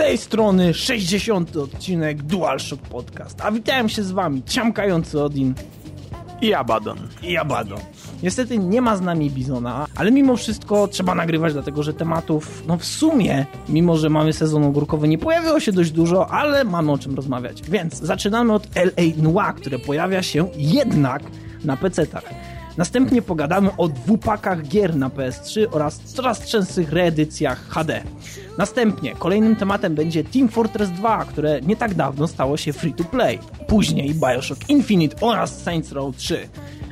tej strony 60. odcinek DualShock Podcast. A witałem się z wami, ciamkający Odin i Abaddon. I Abaddon. Niestety nie ma z nami Bizona, ale mimo wszystko trzeba nagrywać, dlatego że tematów, no w sumie, mimo że mamy sezon ogórkowy, nie pojawiło się dość dużo, ale mamy o czym rozmawiać. Więc zaczynamy od LA Noir, które pojawia się jednak na PC-tach. Następnie pogadamy o dwupakach gier na PS3 oraz coraz częstszych reedycjach HD. Następnie kolejnym tematem będzie Team Fortress 2, które nie tak dawno stało się free to play. Później Bioshock Infinite oraz Saints Row 3.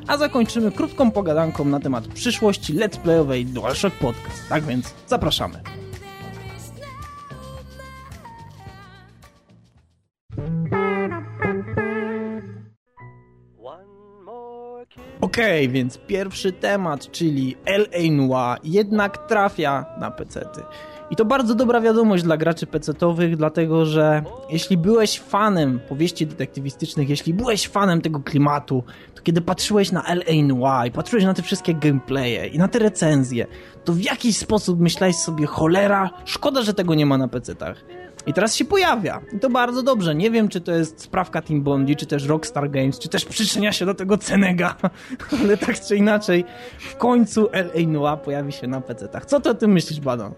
A zakończymy krótką pogadanką na temat przyszłości let's playowej DualShock Podcast. Tak więc zapraszamy. Okej, okay, więc pierwszy temat, czyli LA Noir jednak trafia na pecety. I to bardzo dobra wiadomość dla graczy pecetowych, dlatego że jeśli byłeś fanem powieści detektywistycznych, jeśli byłeś fanem tego klimatu, to kiedy patrzyłeś na LA Noir i patrzyłeś na te wszystkie gameplaye i na te recenzje, to w jakiś sposób myślałeś sobie, cholera, szkoda, że tego nie ma na pecetach. I teraz się pojawia. I to bardzo dobrze. Nie wiem, czy to jest sprawka Team Bondi, czy też Rockstar Games, czy też przyczynia się do tego Cenega. Ale tak czy inaczej, w końcu LA Noir pojawi się na PC-tach. Co ty o tym myślisz, Badon?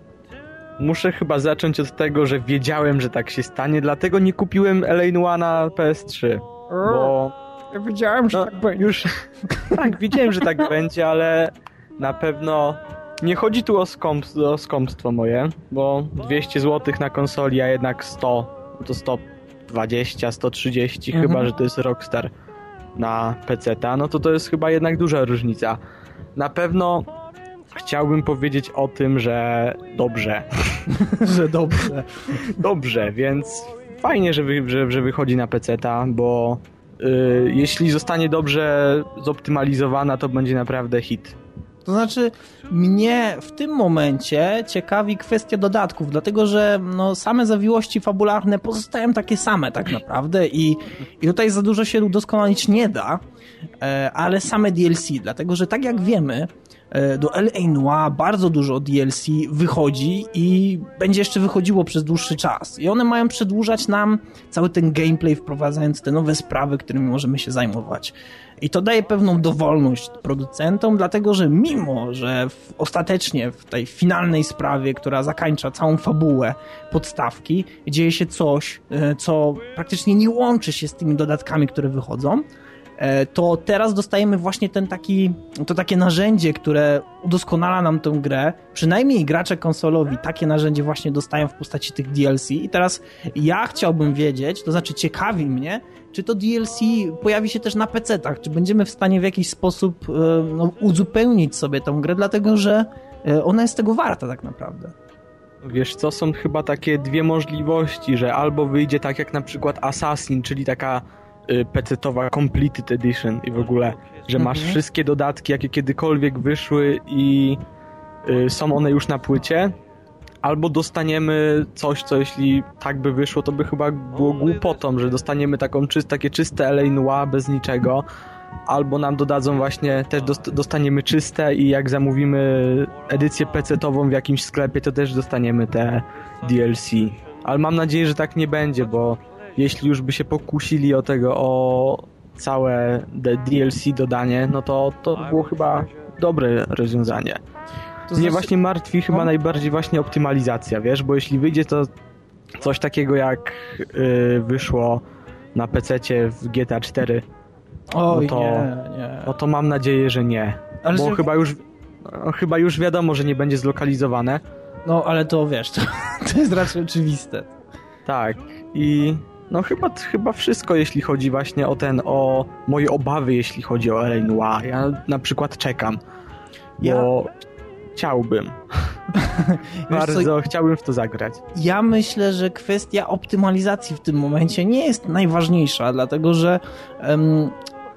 Muszę chyba zacząć od tego, że wiedziałem, że tak się stanie, dlatego nie kupiłem LA Noir na PS3. Bo... Ja wiedziałem, że no, tak będzie. Już... tak, wiedziałem, że tak będzie, ale na pewno nie chodzi tu o, skąpstwo, o skąpstwo moje, bo 200 zł na konsoli, a jednak 100, to 120, 130, mhm. chyba że to jest Rockstar na PC-ta, no to to jest chyba jednak duża różnica. Na pewno chciałbym powiedzieć o tym, że dobrze. że dobrze. dobrze, więc fajnie, że, wy, że, że wychodzi na PC-ta, bo yy, jeśli zostanie dobrze zoptymalizowana, to będzie naprawdę hit. To znaczy, mnie w tym momencie ciekawi kwestia dodatków, dlatego że no, same zawiłości fabularne pozostają takie same tak naprawdę i, i tutaj za dużo się udoskonalić nie da, e, ale same DLC, dlatego że tak jak wiemy, e, do L.A. Noir bardzo dużo DLC wychodzi i będzie jeszcze wychodziło przez dłuższy czas. I one mają przedłużać nam cały ten gameplay, wprowadzając te nowe sprawy, którymi możemy się zajmować. I to daje pewną dowolność producentom, dlatego że mimo, że w, ostatecznie w tej finalnej sprawie, która zakańcza całą fabułę podstawki, dzieje się coś, e, co praktycznie nie łączy się z tymi dodatkami, które wychodzą, to teraz dostajemy właśnie ten taki, to takie narzędzie, które udoskonala nam tę grę. Przynajmniej gracze konsolowi takie narzędzie właśnie dostają w postaci tych DLC. I teraz ja chciałbym wiedzieć, to znaczy ciekawi mnie, czy to DLC pojawi się też na PC-tach, czy będziemy w stanie w jakiś sposób e, no, uzupełnić sobie tą grę, dlatego że e, ona jest tego warta tak naprawdę. Wiesz co, są chyba takie dwie możliwości, że albo wyjdzie tak jak na przykład Assassin, czyli taka PC-towa Completed Edition i w ogóle, że masz mhm. wszystkie dodatki, jakie kiedykolwiek wyszły i y, są one już na płycie, albo dostaniemy coś, co jeśli tak by wyszło, to by chyba było głupotą, że dostaniemy taką czy, takie czyste LA Noir bez niczego, albo nam dodadzą właśnie, też dostaniemy czyste i jak zamówimy edycję PC-tową w jakimś sklepie, to też dostaniemy te DLC. Ale mam nadzieję, że tak nie będzie, bo jeśli już by się pokusili o tego, o całe DLC dodanie, no to to było chyba dobre rozwiązanie. To Mnie znaczy... właśnie martwi chyba no? najbardziej właśnie optymalizacja, wiesz, bo jeśli wyjdzie to coś takiego jak yy, wyszło na PC w GTA 4, Oj, no to, nie, nie. No to mam nadzieję, że nie. Ale bo że... chyba już no, chyba już wiadomo, że nie będzie zlokalizowane. No, ale to wiesz, to, to jest raczej oczywiste. Tak. I no chyba, chyba wszystko, jeśli chodzi właśnie o ten, o moje obawy, jeśli chodzi o L.A. Noir. Ja na przykład czekam. Bo ja chciałbym. Bardzo co, chciałbym w to zagrać. Ja myślę, że kwestia optymalizacji w tym momencie nie jest najważniejsza, dlatego że um,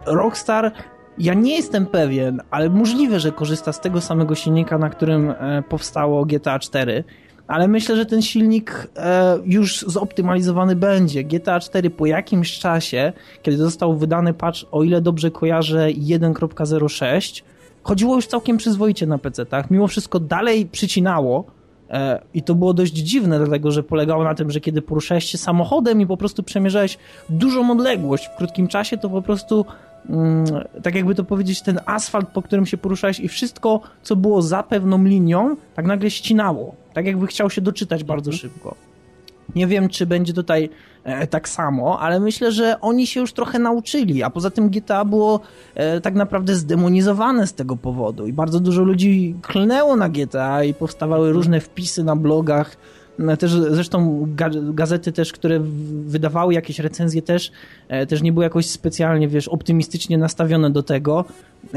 Rockstar ja nie jestem pewien, ale możliwe, że korzysta z tego samego silnika, na którym e, powstało GTA 4, ale myślę, że ten silnik e, już zoptymalizowany będzie. GTA 4 po jakimś czasie, kiedy został wydany patch, o ile dobrze kojarzę, 1.06, chodziło już całkiem przyzwoicie na PC-tach. Mimo wszystko dalej przycinało E, I to było dość dziwne, dlatego że polegało na tym, że kiedy poruszałeś się samochodem i po prostu przemierzałeś dużą odległość w krótkim czasie, to po prostu mm, tak jakby to powiedzieć, ten asfalt, po którym się poruszałeś i wszystko, co było za pewną linią, tak nagle ścinało. Tak jakby chciał się doczytać bardzo mhm. szybko. Nie wiem, czy będzie tutaj e, tak samo, ale myślę, że oni się już trochę nauczyli, a poza tym GTA było e, tak naprawdę zdemonizowane z tego powodu i bardzo dużo ludzi klnęło na GTA i powstawały różne wpisy na blogach, też, zresztą gazety też, które wydawały jakieś recenzje też, e, też nie były jakoś specjalnie, wiesz, optymistycznie nastawione do tego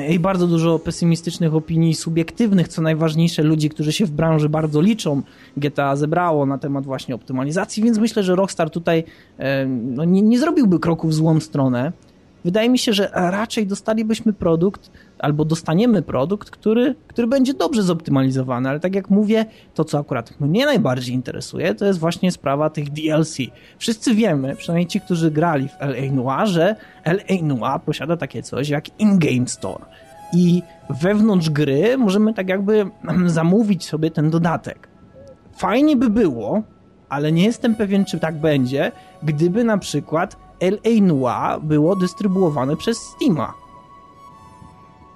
i bardzo dużo pesymistycznych opinii subiektywnych, co najważniejsze, ludzi, którzy się w branży bardzo liczą, GTA zebrało na temat właśnie optymalizacji, więc myślę, że Rockstar tutaj e, no, nie, nie zrobiłby kroku w złą stronę. Wydaje mi się, że raczej dostalibyśmy produkt, albo dostaniemy produkt, który, który będzie dobrze zoptymalizowany, ale tak jak mówię, to co akurat mnie najbardziej interesuje, to jest właśnie sprawa tych DLC. Wszyscy wiemy, przynajmniej ci, którzy grali w LA Noir, że LA Noir posiada takie coś jak in-game store. I wewnątrz gry możemy tak jakby zamówić sobie ten dodatek. Fajnie by było, ale nie jestem pewien, czy tak będzie, gdyby na przykład LA Noir było dystrybuowane przez Steama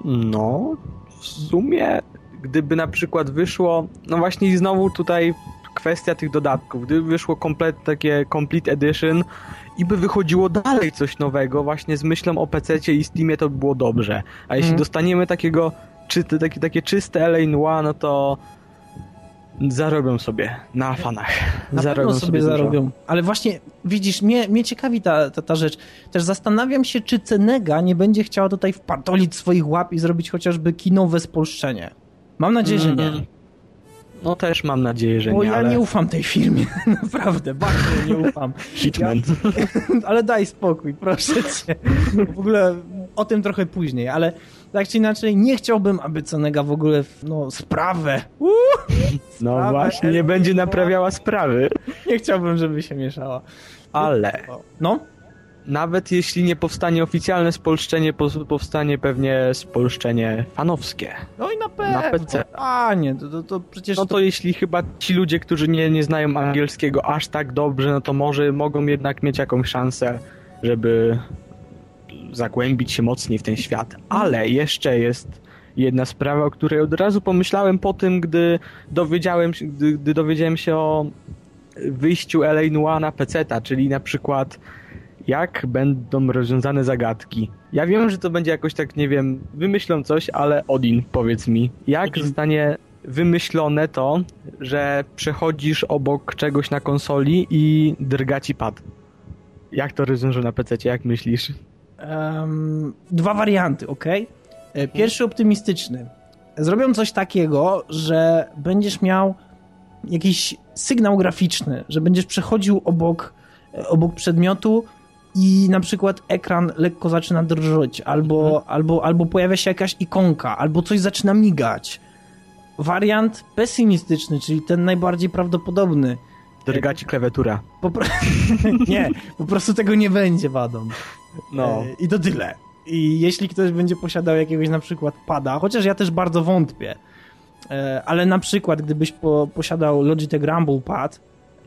no, w sumie, gdyby na przykład wyszło, no właśnie znowu tutaj kwestia tych dodatków, gdyby wyszło komplet, takie Complete Edition i by wychodziło dalej coś nowego, właśnie z myślą o PC i Steamie, to by było dobrze. A jeśli mm. dostaniemy takiego, czy, takie, takie czyste LA Noir, no to Zarobią sobie na fanach. Na zarobią sobie, sobie zarobią. Ale właśnie, widzisz, mnie, mnie ciekawi ta, ta, ta rzecz. Też zastanawiam się, czy Cenega nie będzie chciała tutaj wpartolić swoich łap i zrobić chociażby kinowe spolszczenie. Mam nadzieję, mm. że nie. Mm. No też mam nadzieję, że Bo nie. ja ale... nie ufam tej firmie, naprawdę, bardzo nie ufam. Hitman. Ja... ale daj spokój, proszę cię. W ogóle o tym trochę później, ale tak czy inaczej nie chciałbym, aby Cenega w ogóle no, sprawę. Uuu, no sprawę, właśnie, nie będzie naprawiała sprawy. Nie chciałbym, żeby się mieszała. Ale. No? Nawet jeśli nie powstanie oficjalne spolszczenie, powstanie pewnie spolszczenie fanowskie. No i na pewno. Na PC. A nie, to, to, to przecież... No to, to jeśli chyba ci ludzie, którzy nie, nie znają angielskiego aż tak dobrze, no to może mogą jednak mieć jakąś szansę, żeby zagłębić się mocniej w ten świat. Ale jeszcze jest jedna sprawa, o której od razu pomyślałem po tym, gdy dowiedziałem, gdy, gdy dowiedziałem się o wyjściu LA Noir na PC-ta, czyli na przykład jak będą rozwiązane zagadki. Ja wiem, że to będzie jakoś tak, nie wiem, wymyślą coś, ale Odin, powiedz mi, jak zostanie wymyślone to, że przechodzisz obok czegoś na konsoli i drga ci pad? Jak to rozwiążą na PC, jak myślisz? Um, dwa warianty, ok? E, pierwszy optymistyczny. Zrobią coś takiego, że będziesz miał jakiś sygnał graficzny, że będziesz przechodził obok, e, obok przedmiotu i na przykład ekran lekko zaczyna drżeć, albo, mhm. albo, albo pojawia się jakaś ikonka, albo coś zaczyna migać. Wariant pesymistyczny, czyli ten najbardziej prawdopodobny. Drga ci klawiatura. Po pro... nie, po prostu tego nie będzie wadą. No. E, I to tyle. I jeśli ktoś będzie posiadał jakiegoś na przykład pada, chociaż ja też bardzo wątpię, e, ale na przykład gdybyś po, posiadał Logitech Rumble Pad,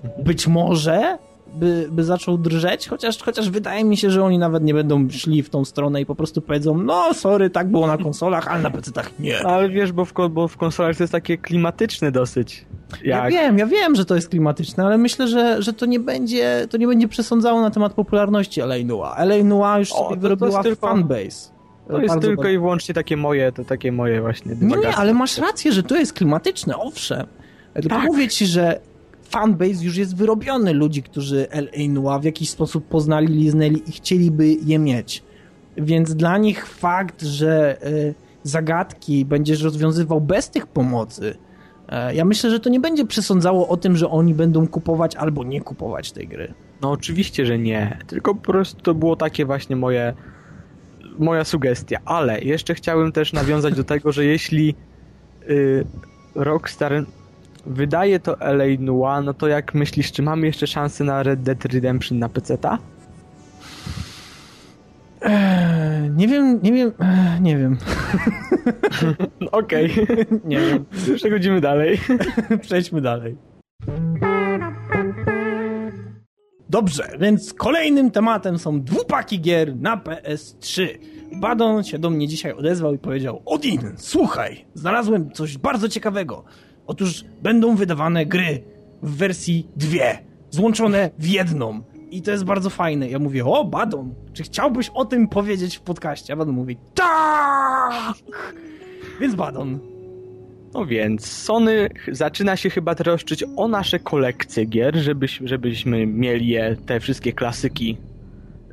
mhm. być może by, by zaczął drżeć, chociaż, chociaż wydaje mi się, że oni nawet nie będą szli w tą stronę i po prostu powiedzą, no sorry, tak było na konsolach, ale na PC-tach nie. Ale wiesz, bo w, bo w konsolach to jest takie klimatyczne dosyć. Jak... Ja wiem, ja wiem, że to jest klimatyczne, ale myślę, że, że to nie będzie to nie będzie przesądzało na temat popularności LA Noir. LA Noir już o, sobie wyrobiła tylko... fanbase. To jest tylko i wyłącznie takie moje, to takie moje właśnie. Nie, nie, ale masz rację, że to jest klimatyczne, owszem. Tylko tak. mówię ci, że fanbase już jest wyrobiony ludzi, którzy LA Noir w jakiś sposób poznali, liznęli i chcieliby je mieć. Więc dla nich fakt, że y, zagadki będziesz rozwiązywał bez tych pomocy, y, ja myślę, że to nie będzie przesądzało o tym, że oni będą kupować albo nie kupować tej gry. No oczywiście, że nie. Tylko po prostu to było takie właśnie moje moja sugestia. Ale jeszcze chciałem też nawiązać do tego, że jeśli y, Rockstar wydaje to LA Noir, no to jak myślisz, czy mamy jeszcze szansę na Red Dead Redemption na PC-ta? Eee, Nie wiem, nie wiem, ech, nie wiem. Okej, Nie wiem. przechodzimy dalej. Przejdźmy dalej. Dobrze, więc kolejnym tematem są dwupaki gier na PS3. Badon się do mnie dzisiaj odezwał i powiedział Odin, słuchaj, znalazłem coś bardzo ciekawego. Otóż będą wydawane gry w wersji dwie, złączone w jedną. I to jest bardzo fajne. Ja mówię, o Badon, czy chciałbyś o tym powiedzieć w podcaście? A Badon mówi, tak! Więc Badon, No więc, Sony zaczyna się chyba troszczyć o nasze kolekcje gier, żebyś, żebyśmy mieli je, te wszystkie klasyki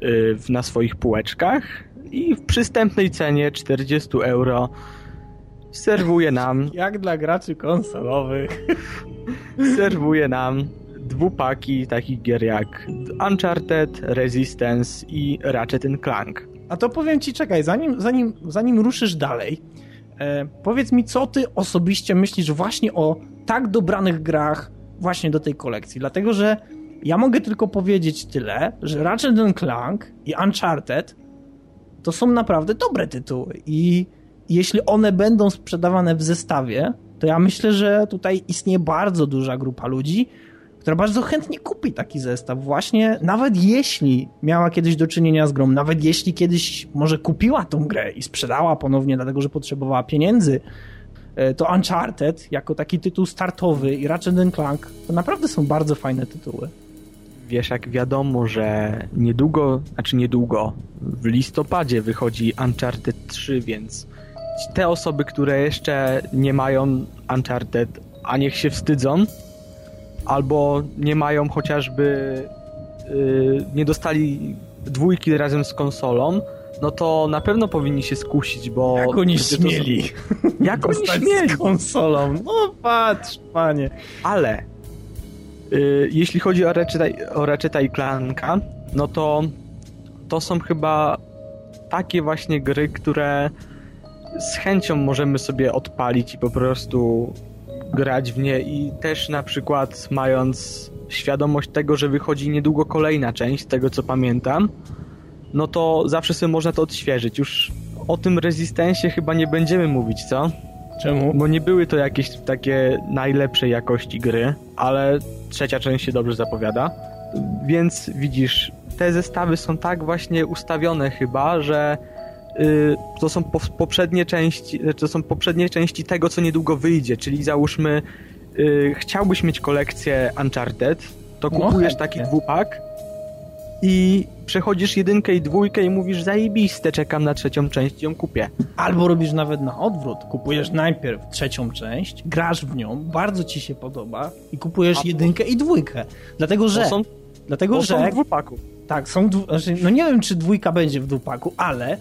y, na swoich półeczkach i w przystępnej cenie 40 euro serwuje nam, jak dla graczy konsolowych. serwuje nam dwupaki takich gier jak Uncharted, Resistance i Ratchet Clank. A to powiem ci, czekaj, zanim, zanim, zanim ruszysz dalej, e, powiedz mi, co ty osobiście myślisz właśnie o tak dobranych grach właśnie do tej kolekcji. Dlatego, że ja mogę tylko powiedzieć tyle, że Ratchet Clank i Uncharted to są naprawdę dobre tytuły i jeśli one będą sprzedawane w zestawie, to ja myślę, że tutaj istnieje bardzo duża grupa ludzi, która bardzo chętnie kupi taki zestaw. Właśnie, nawet jeśli miała kiedyś do czynienia z grą, nawet jeśli kiedyś może kupiła tą grę i sprzedała ponownie, dlatego że potrzebowała pieniędzy, e, to Uncharted jako taki tytuł startowy i Ratchet Clank to naprawdę są bardzo fajne tytuły. Wiesz, jak wiadomo, że niedługo, znaczy niedługo, w listopadzie wychodzi Uncharted 3, więc te osoby, które jeszcze nie mają Uncharted, a niech się wstydzą, albo nie mają chociażby, yy, nie dostali dwójki razem z konsolą, no to na pewno powinni się skusić, bo... Jak oni to śmieli. Jak oni śmieli? z konsolą. No patrz, panie. Ale y, jeśli chodzi o Ratcheta, o Ratcheta i Clanka, no to to są chyba takie właśnie gry, które z chęcią możemy sobie odpalić i po prostu grać w nie i też na przykład mając świadomość tego, że wychodzi niedługo kolejna część, z tego co pamiętam, no to zawsze sobie można to odświeżyć. Już o tym Resistencie chyba nie będziemy mówić, co? Czemu? Bo nie były to jakieś takie najlepszej jakości gry, ale trzecia część się dobrze zapowiada. Więc widzisz, te zestawy są tak właśnie ustawione chyba, że to są po, poprzednie części, to są poprzednie części tego, co niedługo wyjdzie, czyli załóżmy y, chciałbyś mieć kolekcję Uncharted, to No, kupujesz taki dwupak i przechodzisz jedynkę i dwójkę i mówisz zajebiste, czekam na trzecią część i ją kupię. Albo robisz nawet na odwrót. Kupujesz najpierw trzecią część, grasz w nią, bardzo ci się podoba i kupujesz A- jedynkę i dwójkę. Dlatego, że... Są, dlatego, że... są w dwupaku. Tak, są. Dwu... Znaczy, no nie wiem, czy dwójka będzie w dwupaku, ale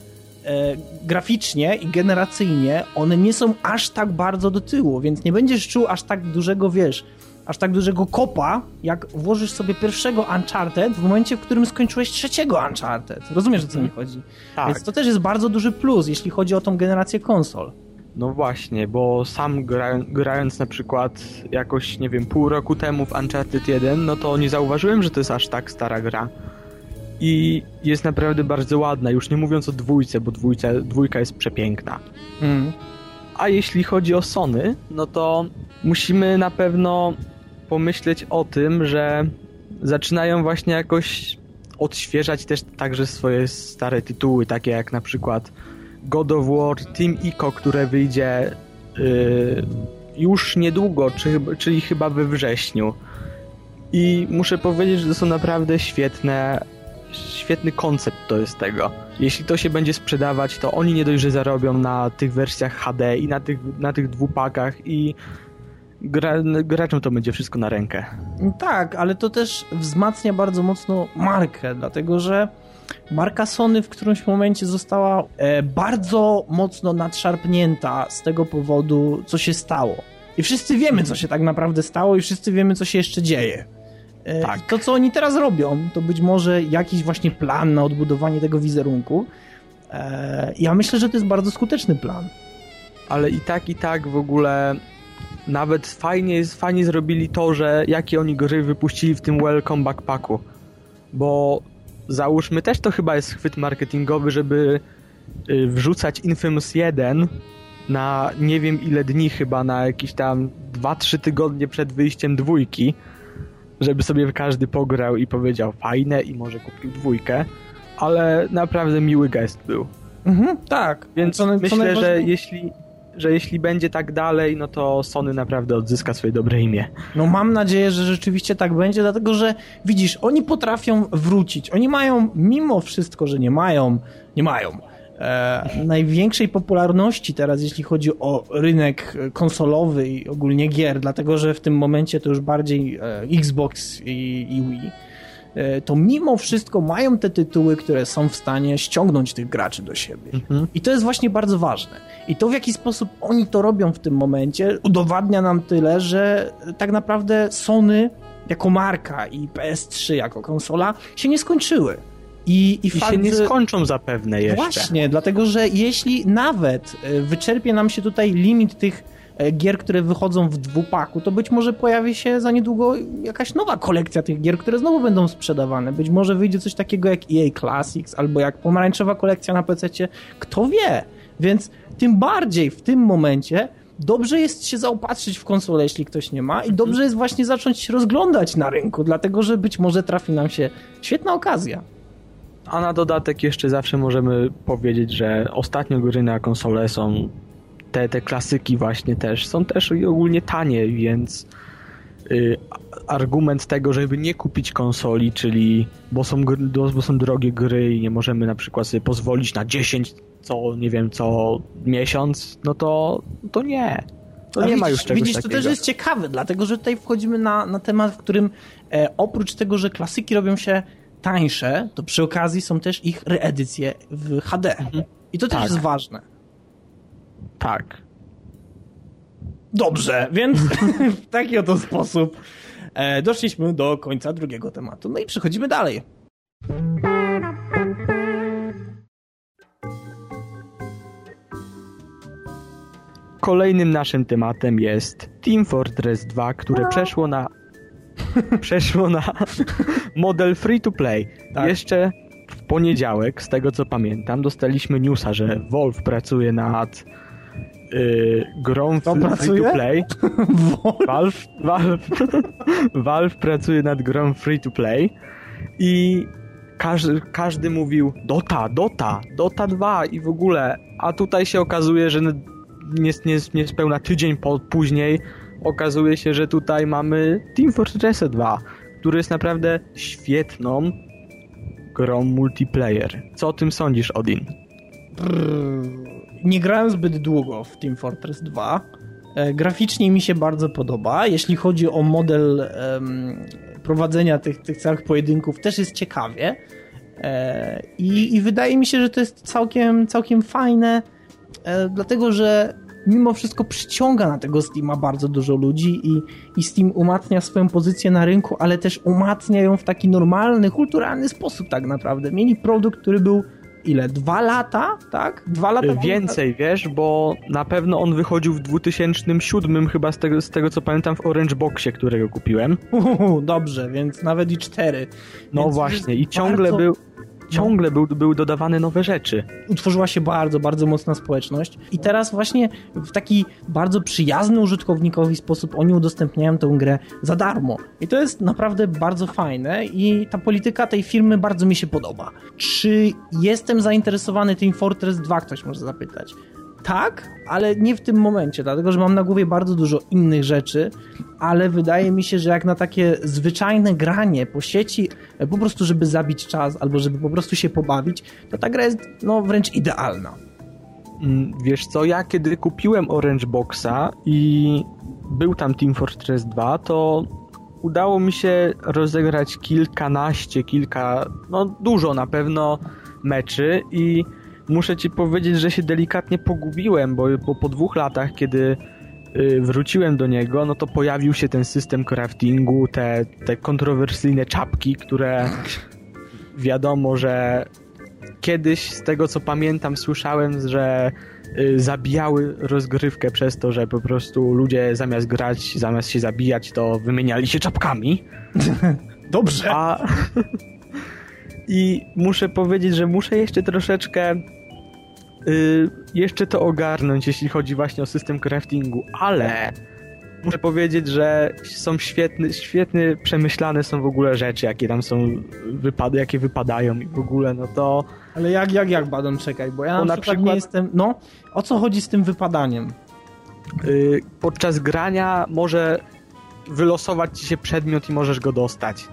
graficznie i generacyjnie one nie są aż tak bardzo do tyłu, więc nie będziesz czuł aż tak dużego, wiesz, aż tak dużego kopa, jak włożysz sobie pierwszego Uncharted w momencie, w którym skończyłeś trzeciego Uncharted. Rozumiesz, o co mi chodzi? Tak. Więc to też jest bardzo duży plus, jeśli chodzi o tą generację konsol. No właśnie, bo sam gra, grając na przykład jakoś, nie wiem, pół roku temu w Uncharted 1, no to nie zauważyłem, że to jest aż tak stara gra. I jest naprawdę bardzo ładna, już nie mówiąc o dwójce, bo dwójce, dwójka jest przepiękna. Mm. A jeśli chodzi o Sony, no to musimy na pewno pomyśleć o tym, że zaczynają właśnie jakoś odświeżać też także swoje stare tytuły, takie jak na przykład God of War, Team Ico, które wyjdzie yy, już niedługo, czy, czyli chyba we wrześniu. I muszę powiedzieć, że to są naprawdę świetne, świetny koncept to jest tego. Jeśli to się będzie sprzedawać, to oni nie dość, że zarobią na tych wersjach HD i na tych, na tych dwupakach i gra, graczom to będzie wszystko na rękę. Tak, ale to też wzmacnia bardzo mocno markę, dlatego że marka Sony w którymś momencie została e, bardzo mocno nadszarpnięta z tego powodu, co się stało. I wszyscy wiemy, co się tak naprawdę stało, i wszyscy wiemy, co się jeszcze dzieje. E, Tak. To, co oni teraz robią, to być może jakiś właśnie plan na odbudowanie tego wizerunku. E, ja myślę, że to jest bardzo skuteczny plan. ale i tak, i tak w ogóle nawet fajnie, fajnie zrobili to, że jakie oni gry wypuścili w tym Welcome Backpacku. Bo załóżmy, też to chyba jest chwyt marketingowy, żeby y, wrzucać Infamous 1 na nie wiem ile dni chyba, na jakieś tam 2-3 tygodnie przed wyjściem dwójki, żeby sobie każdy pograł i powiedział fajne i może kupił dwójkę, ale naprawdę miły gest był. Mhm, tak. Więc Co- co myślę, że najważniej- jeśli, że jeśli będzie tak dalej, no to Sony naprawdę odzyska swoje dobre imię. No mam nadzieję, że rzeczywiście tak będzie, dlatego że widzisz, oni potrafią wrócić. Oni mają, mimo wszystko, że nie mają, nie mają e, największej popularności teraz, jeśli chodzi o rynek konsolowy i ogólnie gier, dlatego że w tym momencie to już bardziej e, Xbox i, i Wii. e, To mimo wszystko mają te tytuły, które są w stanie ściągnąć tych graczy do siebie. I to jest właśnie bardzo ważne. I to w jaki sposób oni to robią w tym momencie udowadnia nam tyle, że tak naprawdę Sony jako marka i PS3 jako konsola się nie skończyły. I, i, I fakt, się nie skończą zapewne jeszcze. Właśnie, dlatego że jeśli nawet e, wyczerpie nam się tutaj limit tych e, gier, które wychodzą w dwupaku, to być może pojawi się za niedługo jakaś nowa kolekcja tych gier, które znowu będą sprzedawane. Być może wyjdzie coś takiego jak EA Classics albo jak pomarańczowa kolekcja na PC. Kto wie? Więc tym bardziej w tym momencie dobrze jest się zaopatrzyć w konsolę, jeśli ktoś nie ma i dobrze jest właśnie zacząć się rozglądać na rynku, dlatego że być może trafi nam się świetna okazja. A na dodatek jeszcze zawsze możemy powiedzieć, że ostatnio gry na konsole są te, te klasyki właśnie też, są też i ogólnie tanie, więc y, argument tego, żeby nie kupić konsoli, czyli bo są, gry, bo są drogie gry i nie możemy na przykład sobie pozwolić na 10 co, nie wiem, co miesiąc, no to, to nie. To A nie widzisz, ma już czegoś Widzisz, takiego. to też jest ciekawe, dlatego że tutaj wchodzimy na, na temat, w którym e, oprócz tego, że klasyki robią się tańsze, to przy okazji są też ich reedycje w HD. I to też Tak. jest ważne. Tak. Dobrze, więc w taki oto sposób e, doszliśmy do końca drugiego tematu. No i przechodzimy dalej. Kolejnym naszym tematem jest Team Fortress 2, które przeszło na przeszło na model free to play. Tak. Jeszcze w poniedziałek, z tego co pamiętam, dostaliśmy newsa, że Valve pracuje nad yy, grą free pracuje? to play. Valve, Valve, Valve pracuje nad grą free to play i każdy, każdy mówił Dota, Dota, Dota 2 i w ogóle, a tutaj się okazuje, że nie, nie, niespełna tydzień po, później okazuje się, że tutaj mamy Team Fortress 2, który jest naprawdę świetną grą multiplayer. Co o tym sądzisz, Odin? Brrr. Nie grałem zbyt długo w Team Fortress 2. E, Graficznie mi się bardzo podoba. Jeśli chodzi o model prowadzenia tych, tych całych pojedynków, też jest ciekawie. E, i, I wydaje mi się, że to jest całkiem, całkiem fajne, e, dlatego że mimo wszystko przyciąga na tego Steama bardzo dużo ludzi i, i Steam umacnia swoją pozycję na rynku, ale też umacnia ją w taki normalny, kulturalny sposób tak naprawdę. Mieli produkt, który był ile? Dwa lata, tak? Dwa lata. Więcej, wiesz, bo na pewno on wychodził w 2007 chyba z tego, z tego co pamiętam w Orange Boxie, którego kupiłem. Uhu, dobrze, więc nawet i cztery. No Więc właśnie i ciągle bardzo- był ciągle był, były dodawane nowe rzeczy. utworzyła się bardzo, bardzo mocna społeczność i teraz właśnie w taki bardzo przyjazny użytkownikowi sposób oni udostępniają tę grę za darmo. I to jest naprawdę bardzo fajne i ta polityka tej firmy bardzo mi się podoba. Czy jestem zainteresowany Team Fortress 2? Ktoś może zapytać. Tak, ale nie w tym momencie, dlatego że mam na głowie bardzo dużo innych rzeczy, ale wydaje mi się, że jak na takie zwyczajne granie po sieci, e, po prostu żeby zabić czas albo żeby po prostu się pobawić, to ta gra jest no, wręcz idealna. Mm, Wiesz co, ja kiedy kupiłem Orange Boxa i był tam Team Fortress 2, to udało mi się rozegrać kilkanaście, kilka, no dużo na pewno meczy i muszę ci powiedzieć, że się delikatnie pogubiłem, bo po, po dwóch latach, kiedy y, wróciłem do niego, no to pojawił się ten system craftingu, te, te kontrowersyjne czapki, które wiadomo, że kiedyś, z tego co pamiętam, słyszałem, że y, zabijały rozgrywkę przez to, że po prostu ludzie zamiast grać, zamiast się zabijać, to wymieniali się czapkami. Dobrze. A... I muszę powiedzieć, że muszę jeszcze troszeczkę y, jeszcze to ogarnąć, jeśli chodzi właśnie o system craftingu, ale muszę powiedzieć, że są świetne, świetnie przemyślane są w ogóle rzeczy, jakie tam są wypady, jakie wypadają i w ogóle, no to... Ale jak, jak, jak, Badon, czekaj, bo ja na, na przykład, przykład, nie jestem... No, o co chodzi z tym wypadaniem? Yy, podczas grania może wylosować ci się przedmiot i możesz go dostać.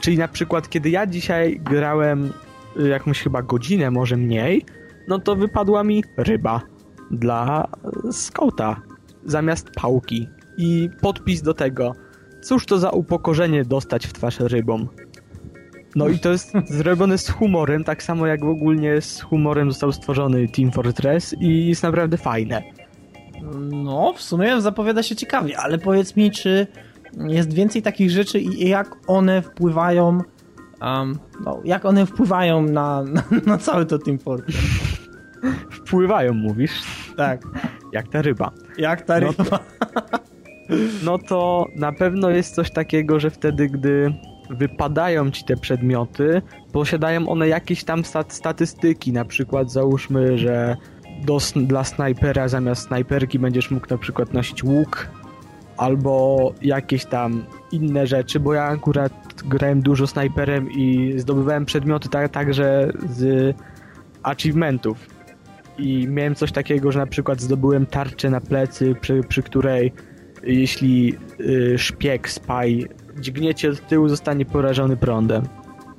Czyli na przykład, kiedy ja dzisiaj grałem y, jakąś chyba godzinę, może mniej, no to wypadła mi ryba dla skauta zamiast pałki. I podpis do tego. Cóż to za upokorzenie dostać w twarz rybą? No i to jest zrobione z humorem, tak samo jak w ogóle z humorem został stworzony Team Fortress i jest naprawdę fajne. No, w sumie zapowiada się ciekawie, ale powiedz mi, czy jest więcej takich rzeczy i jak one wpływają um, no, jak one wpływają na, na, na cały to Team Fortress? Wpływają, mówisz? Tak. Jak ta ryba. Jak ta ryba. No to, no to na pewno jest coś takiego, że wtedy, gdy wypadają ci te przedmioty, posiadają one jakieś tam stat statystyki, na przykład załóżmy, że do, dla snajpera zamiast snajperki będziesz mógł na przykład nosić łuk, albo jakieś tam inne rzeczy, bo ja akurat grałem dużo snajperem i zdobywałem przedmioty tak, także z achievementów i miałem coś takiego, że na przykład zdobyłem tarczę na plecy, przy, przy której jeśli y, szpieg, spaj dźgniecie od tyłu, zostanie porażony prądem.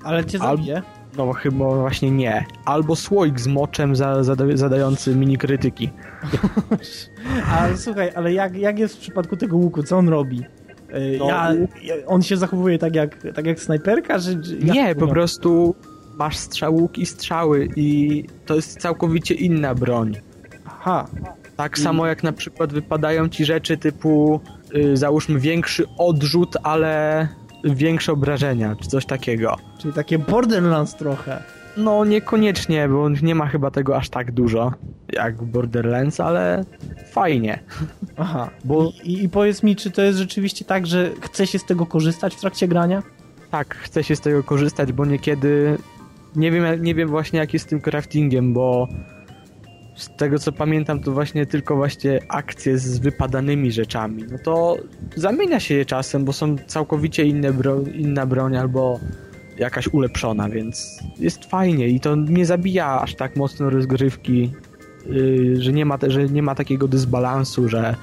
Ale cię zabije? Al no chyba właśnie nie. Albo słoik z moczem za, zada zadający mini krytyki. ale słuchaj, ale jak, jak jest w przypadku tego łuku? Co on robi? Y, no, ja, on się zachowuje tak jak, tak jak snajperka? Czy nie, po prostu masz strzałuk i strzały i to jest całkowicie inna broń. Aha. Tak samo jak na przykład wypadają ci rzeczy typu yy, załóżmy większy odrzut, ale większe obrażenia, czy coś takiego. Czyli takie Borderlands trochę. No niekoniecznie, bo nie ma chyba tego aż tak dużo jak Borderlands, ale fajnie. Aha, bo I, i powiedz mi, czy to jest rzeczywiście tak, że chce się z tego korzystać w trakcie grania? Tak, chce się z tego korzystać, bo niekiedy nie wiem, nie wiem właśnie jak jest z tym craftingiem, bo z tego co pamiętam to właśnie tylko właśnie akcje z wypadanymi rzeczami. No to zamienia się je czasem, bo są całkowicie inne bro inna broń albo jakaś ulepszona, więc jest fajnie i to nie zabija aż tak mocno rozgrywki, yy, że, nie ma, że nie ma takiego dysbalansu, że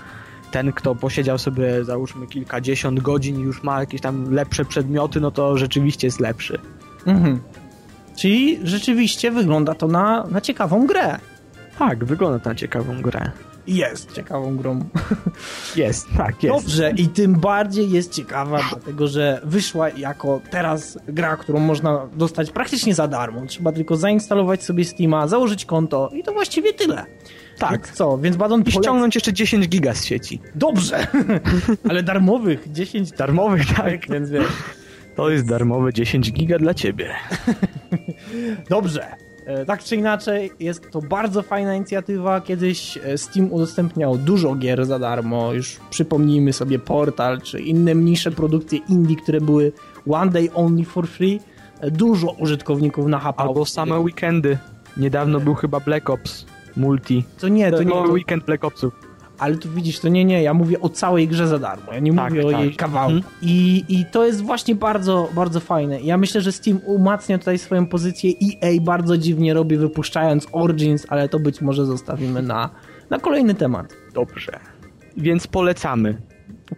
ten, kto posiedział sobie załóżmy kilkadziesiąt godzin i już ma jakieś tam lepsze przedmioty, no to rzeczywiście jest lepszy. Mhm. Czyli rzeczywiście wygląda to na, na ciekawą grę. Tak, wygląda to na ciekawą grę. Jest ciekawą grą. Jest, tak, jest. Dobrze, i tym bardziej jest ciekawa, dlatego że wyszła jako teraz gra, którą można dostać praktycznie za darmo. Trzeba tylko zainstalować sobie Steama, założyć konto i to właściwie tyle. Tak. Więc co, więc Badon I ściągnąć jeszcze 10 giga z sieci. Dobrze, ale darmowych, 10 darmowych, tak. Więc wiesz. To jest darmowe 10 giga dla ciebie. Dobrze. E, tak czy inaczej, jest to bardzo fajna inicjatywa. Kiedyś e, Steam udostępniał dużo gier za darmo. Już przypomnijmy sobie Portal czy inne mniejsze produkcje indie, które były one day only for free. E, dużo użytkowników na HP. Albo same weekendy. Niedawno był chyba Black Ops Multi. To nie, to, to nie. To... weekend Black Opsów ale tu widzisz, to nie, nie, ja mówię o całej grze za darmo, ja nie tak, mówię tak. o jej kawałku. Mhm. I, I to jest właśnie bardzo, bardzo fajne. Ja myślę, że Steam umacnia tutaj swoją pozycję, EA bardzo dziwnie robi wypuszczając Origins, ale to być może zostawimy na, na kolejny temat. Dobrze, więc polecamy.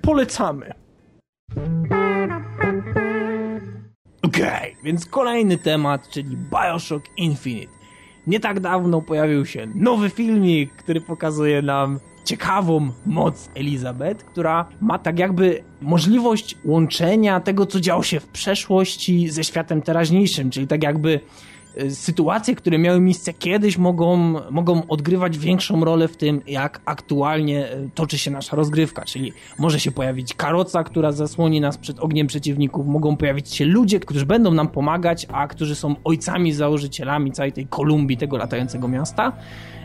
Polecamy. Okej, okay, więc kolejny temat, czyli Bioshock Infinite. Nie tak dawno pojawił się nowy filmik, który pokazuje nam ciekawą moc Elizabeth, która ma tak jakby możliwość łączenia tego, co działo się w przeszłości ze światem teraźniejszym, czyli tak jakby sytuacje, które miały miejsce kiedyś mogą, mogą odgrywać większą rolę w tym, jak aktualnie e, toczy się nasza rozgrywka, czyli może się pojawić karoca, która zasłoni nas przed ogniem przeciwników, mogą pojawić się ludzie, którzy będą nam pomagać, a którzy są ojcami, założycielami całej tej Kolumbii, tego latającego miasta.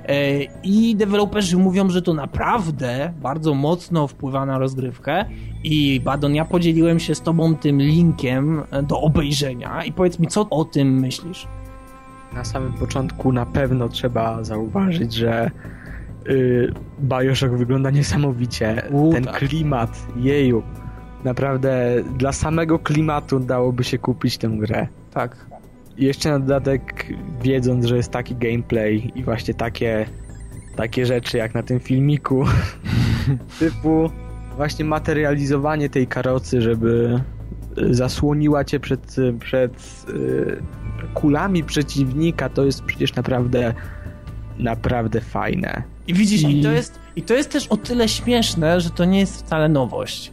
E, I deweloperzy mówią, że to naprawdę bardzo mocno wpływa na rozgrywkę. I Badon, ja podzieliłem się z tobą tym linkiem do obejrzenia i powiedz mi, co o tym myślisz? Na samym początku na pewno trzeba zauważyć, że yy, Bioshock wygląda niesamowicie. U, Ten tak. klimat, jeju. Naprawdę dla samego klimatu dałoby się kupić tę grę. Tak. Jeszcze na dodatek wiedząc, że jest taki gameplay i właśnie takie, takie rzeczy jak na tym filmiku typu właśnie materializowanie tej karocy, żeby y, zasłoniła cię przed, przed y, kulami przeciwnika, to jest przecież naprawdę naprawdę fajne. I widzisz, i... I- to jest, i to jest też o tyle śmieszne, że to nie jest wcale nowość.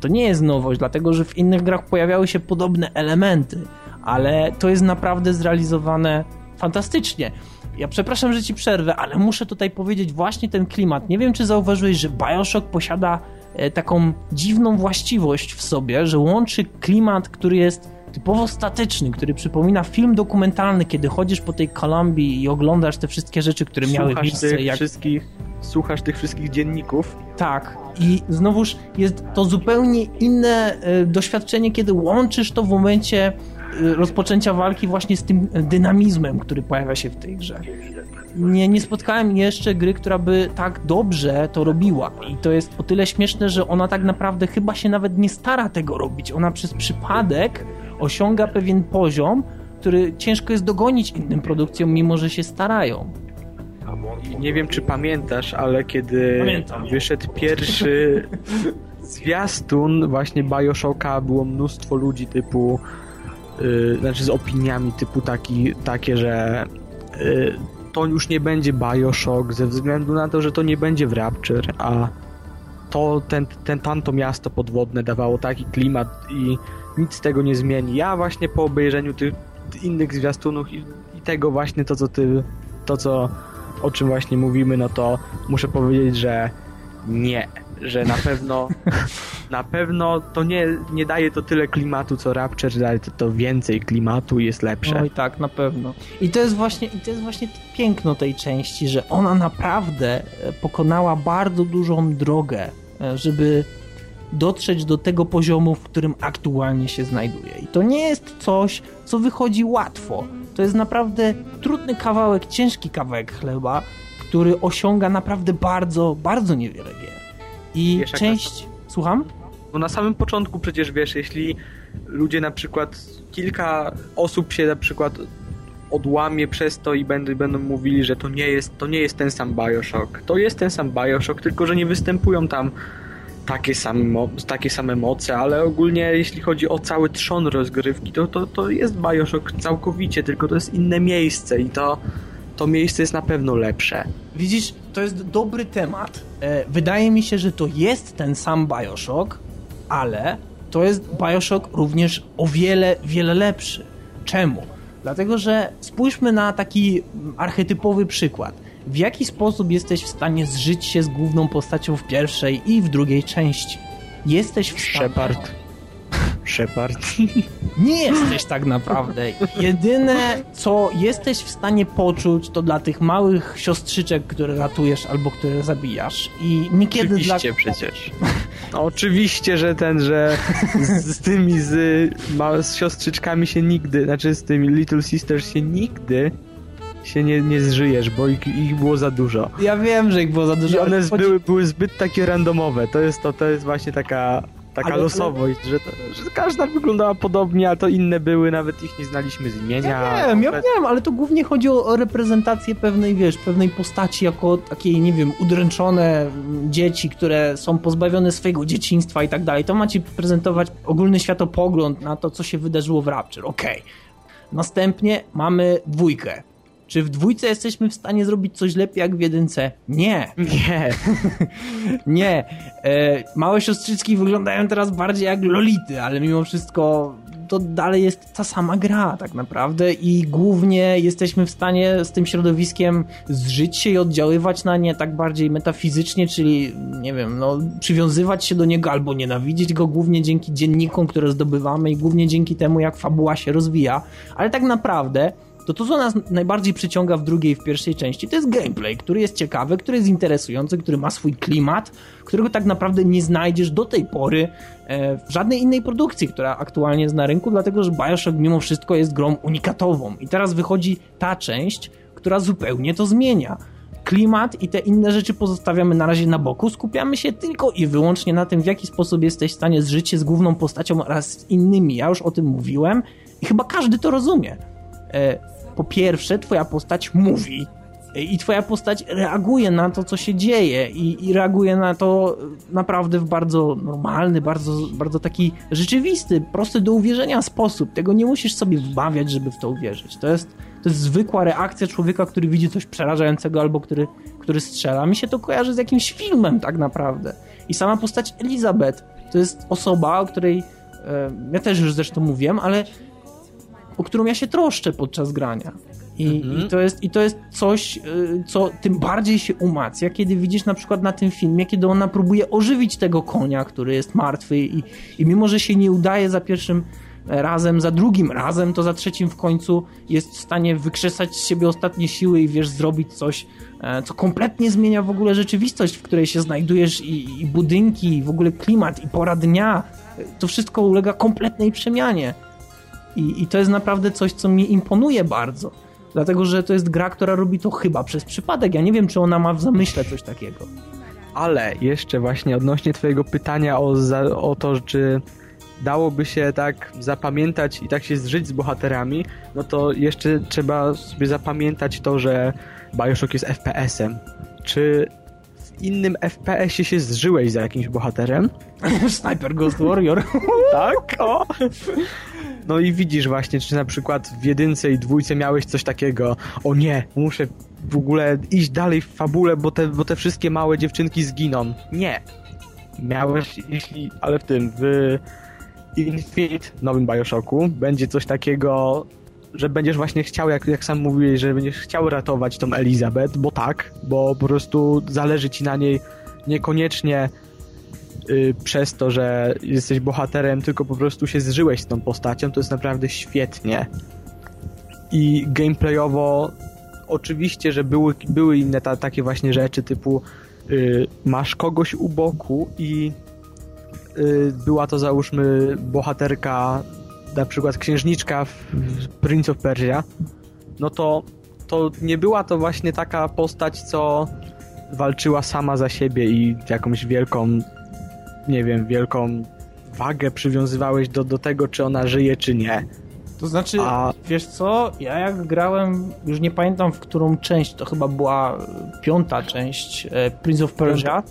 To nie jest nowość, dlatego że w innych grach pojawiały się podobne elementy, ale to jest naprawdę zrealizowane fantastycznie. Ja przepraszam, że ci przerwę, ale muszę tutaj powiedzieć właśnie ten klimat. Nie wiem, czy zauważyłeś, że Bioshock posiada e, taką dziwną właściwość w sobie, że łączy klimat, który jest typowo statyczny, który przypomina film dokumentalny, kiedy chodzisz po tej Kolumbii i oglądasz te wszystkie rzeczy, które miały Słuchasz miejsce. tych Jak... wszystkich słuchasz tych wszystkich dzienników Tak. I znowuż jest to zupełnie inne e, doświadczenie, kiedy łączysz to w momencie e, rozpoczęcia walki właśnie z tym dynamizmem, który pojawia się w tej grze. Nie, nie spotkałem jeszcze gry, która by tak dobrze to robiła. I to jest o tyle śmieszne, że ona tak naprawdę chyba się nawet nie stara tego robić. Ona przez przypadek osiąga pewien poziom, który ciężko jest dogonić innym produkcjom, mimo że się starają. Nie wiem, czy pamiętasz, ale kiedy Pamiętam. wyszedł pierwszy zwiastun właśnie Bioshocka, było mnóstwo ludzi typu, y, znaczy z opiniami typu taki, takie, że y, to już nie będzie Bioshock ze względu na to, że to nie będzie w Rapture, a to ten, ten tamto miasto podwodne dawało taki klimat i nic z tego nie zmieni. Ja właśnie po obejrzeniu tych innych zwiastunów i, i tego właśnie to, co ty, to co o czym właśnie mówimy, no to muszę powiedzieć, że nie, że na pewno na pewno to nie, nie daje to tyle klimatu co Rapture, daje to, to więcej klimatu i jest lepsze. Oj tak, na pewno. I to jest właśnie, i to jest właśnie piękno tej części, że ona naprawdę e, pokonała bardzo dużą drogę, e, żeby dotrzeć do tego poziomu, w którym aktualnie się znajduje. I to nie jest coś, co wychodzi łatwo. To jest naprawdę trudny kawałek, ciężki kawałek chleba, który osiąga naprawdę bardzo, bardzo niewiele gier. I Wiesz, część... Słucham? No na samym początku przecież wiesz, jeśli ludzie na przykład kilka osób się na przykład odłamie przez to i będą, będą mówili, że to nie jest to nie jest ten sam Bioshock. To jest ten sam Bioshock, tylko że nie występują tam takie same, takie same moce, ale ogólnie jeśli chodzi o cały trzon rozgrywki, to, to, to jest Bioshock całkowicie, tylko to jest inne miejsce i to, to miejsce jest na pewno lepsze. Widzisz, to jest dobry temat. E, Wydaje mi się, że to jest ten sam Bioshock, ale to jest Bioshock również o wiele, wiele lepszy. Czemu? Dlatego, że spójrzmy na taki archetypowy przykład. W jaki sposób jesteś w stanie zżyć się z główną postacią w pierwszej i w drugiej części? Jesteś w stanie... Shepard. Shepard. Nie jesteś tak naprawdę. Jedyne, co jesteś w stanie poczuć, to dla tych małych siostrzyczek, które ratujesz albo które zabijasz. I niekiedy dla... Oczywiście przecież. No, oczywiście, że ten, że z, z tymi z, z siostrzyczkami się nigdy, znaczy z tymi Little Sisters się nigdy się nie, nie zżyjesz, bo ich, ich było za dużo. Ja wiem, że ich było za dużo. I ale one były, były zbyt takie randomowe. To jest to, to jest właśnie taka, taka Ale- losowość, że, to, że każda wyglądała podobnie, a to inne były, nawet ich nie znaliśmy z imienia. Ja wiem, ja wiem, ale to głównie chodzi o, reprezentację pewnej, wiesz, pewnej postaci jako takiej, nie wiem, udręczone dzieci, które są pozbawione swojego dzieciństwa i tak dalej. To ma ci prezentować ogólny światopogląd na to, co się wydarzyło w Rapture. Okej. Następnie mamy dwójkę. Czy w dwójce jesteśmy w stanie zrobić coś lepiej jak w jedynce? Nie. Nie. Nie. E, małe siostrzyczki wyglądają teraz bardziej jak lolity, ale mimo wszystko to dalej jest ta sama gra tak naprawdę i głównie jesteśmy w stanie z tym środowiskiem zżyć się i oddziaływać na nie tak bardziej metafizycznie, czyli nie wiem, no przywiązywać się do niego albo nienawidzieć go głównie dzięki dziennikom, które zdobywamy i głównie dzięki temu jak fabuła się rozwija, ale tak naprawdę to to, co nas najbardziej przyciąga w drugiej, w pierwszej części, to jest gameplay, który jest ciekawy, który jest interesujący, który ma swój klimat, którego tak naprawdę nie znajdziesz do tej pory e, w żadnej innej produkcji, która aktualnie jest na rynku, dlatego że Bioshock mimo wszystko jest grą unikatową. I teraz wychodzi ta część, która zupełnie to zmienia klimat i te inne rzeczy pozostawiamy na razie na boku. Skupiamy się tylko i wyłącznie na tym, w jaki sposób jesteś w stanie zżyć się z główną postacią oraz z innymi. Ja już o tym mówiłem i chyba każdy to rozumie. Po pierwsze, twoja postać mówi i twoja postać reaguje na to, co się dzieje i, i, reaguje na to naprawdę w bardzo normalny, bardzo, bardzo taki rzeczywisty, prosty do uwierzenia sposób. Tego nie musisz sobie wmawiać, żeby w to uwierzyć. To jest to jest zwykła reakcja człowieka, który widzi coś przerażającego albo który, który strzela. Mi się to kojarzy z jakimś filmem tak naprawdę. I sama postać Elizabeth to jest osoba, o której e, ja też już zresztą mówiłem, ale o którą ja się troszczę podczas grania. I, mhm. i, to, jest, I to jest coś, e, co tym bardziej się umacnia, kiedy widzisz na przykład na tym filmie, kiedy ona próbuje ożywić tego konia, który jest martwy i, i mimo, że się nie udaje za pierwszym razem, za drugim razem, to za trzecim w końcu jest w stanie wykrzesać z siebie ostatnie siły i wiesz, zrobić coś, e, co kompletnie zmienia w ogóle rzeczywistość, w której się znajdujesz i, i budynki, i w ogóle klimat, i pora dnia. To wszystko ulega kompletnej przemianie. I, I to jest naprawdę coś, co mi imponuje bardzo. Dlatego, że to jest gra, która robi to chyba przez przypadek. Ja nie wiem, czy ona ma w zamyśle coś takiego. Ale jeszcze właśnie odnośnie twojego pytania o, za, o to, czy dałoby się tak zapamiętać i tak się zżyć z bohaterami, no to jeszcze trzeba sobie zapamiętać to, że Bioshock jest FPS-em. Czy innym FPS-ie się zżyłeś za jakimś bohaterem? Sniper Ghost Warrior. tak? O! No i widzisz właśnie, czy na przykład w jedynce i dwójce miałeś coś takiego, o nie, muszę w ogóle iść dalej w fabule, bo te, bo te wszystkie małe dziewczynki zginą. Nie. Miałeś, jeśli, ale w tym, w Infinite, nowym Bioshocku, będzie coś takiego, że będziesz właśnie chciał, jak, jak sam mówiłeś, że będziesz chciał ratować tą Elizabeth, bo tak, bo po prostu zależy ci na niej niekoniecznie y, przez to, że jesteś bohaterem, tylko po prostu się zżyłeś z tą postacią, to jest naprawdę świetnie. I gameplayowo oczywiście, że były, były inne ta, takie właśnie rzeczy typu y, masz kogoś u boku i Y, była to załóżmy bohaterka, na przykład księżniczka w Prince of Persia, no to, to nie była to właśnie taka postać, co walczyła sama za siebie i jakąś wielką, nie wiem, wielką wagę przywiązywałeś do, do tego, czy ona żyje, czy nie. To znaczy, A... wiesz co, ja jak grałem, już nie pamiętam w którą część, to chyba była piąta część e, Prince of Persia.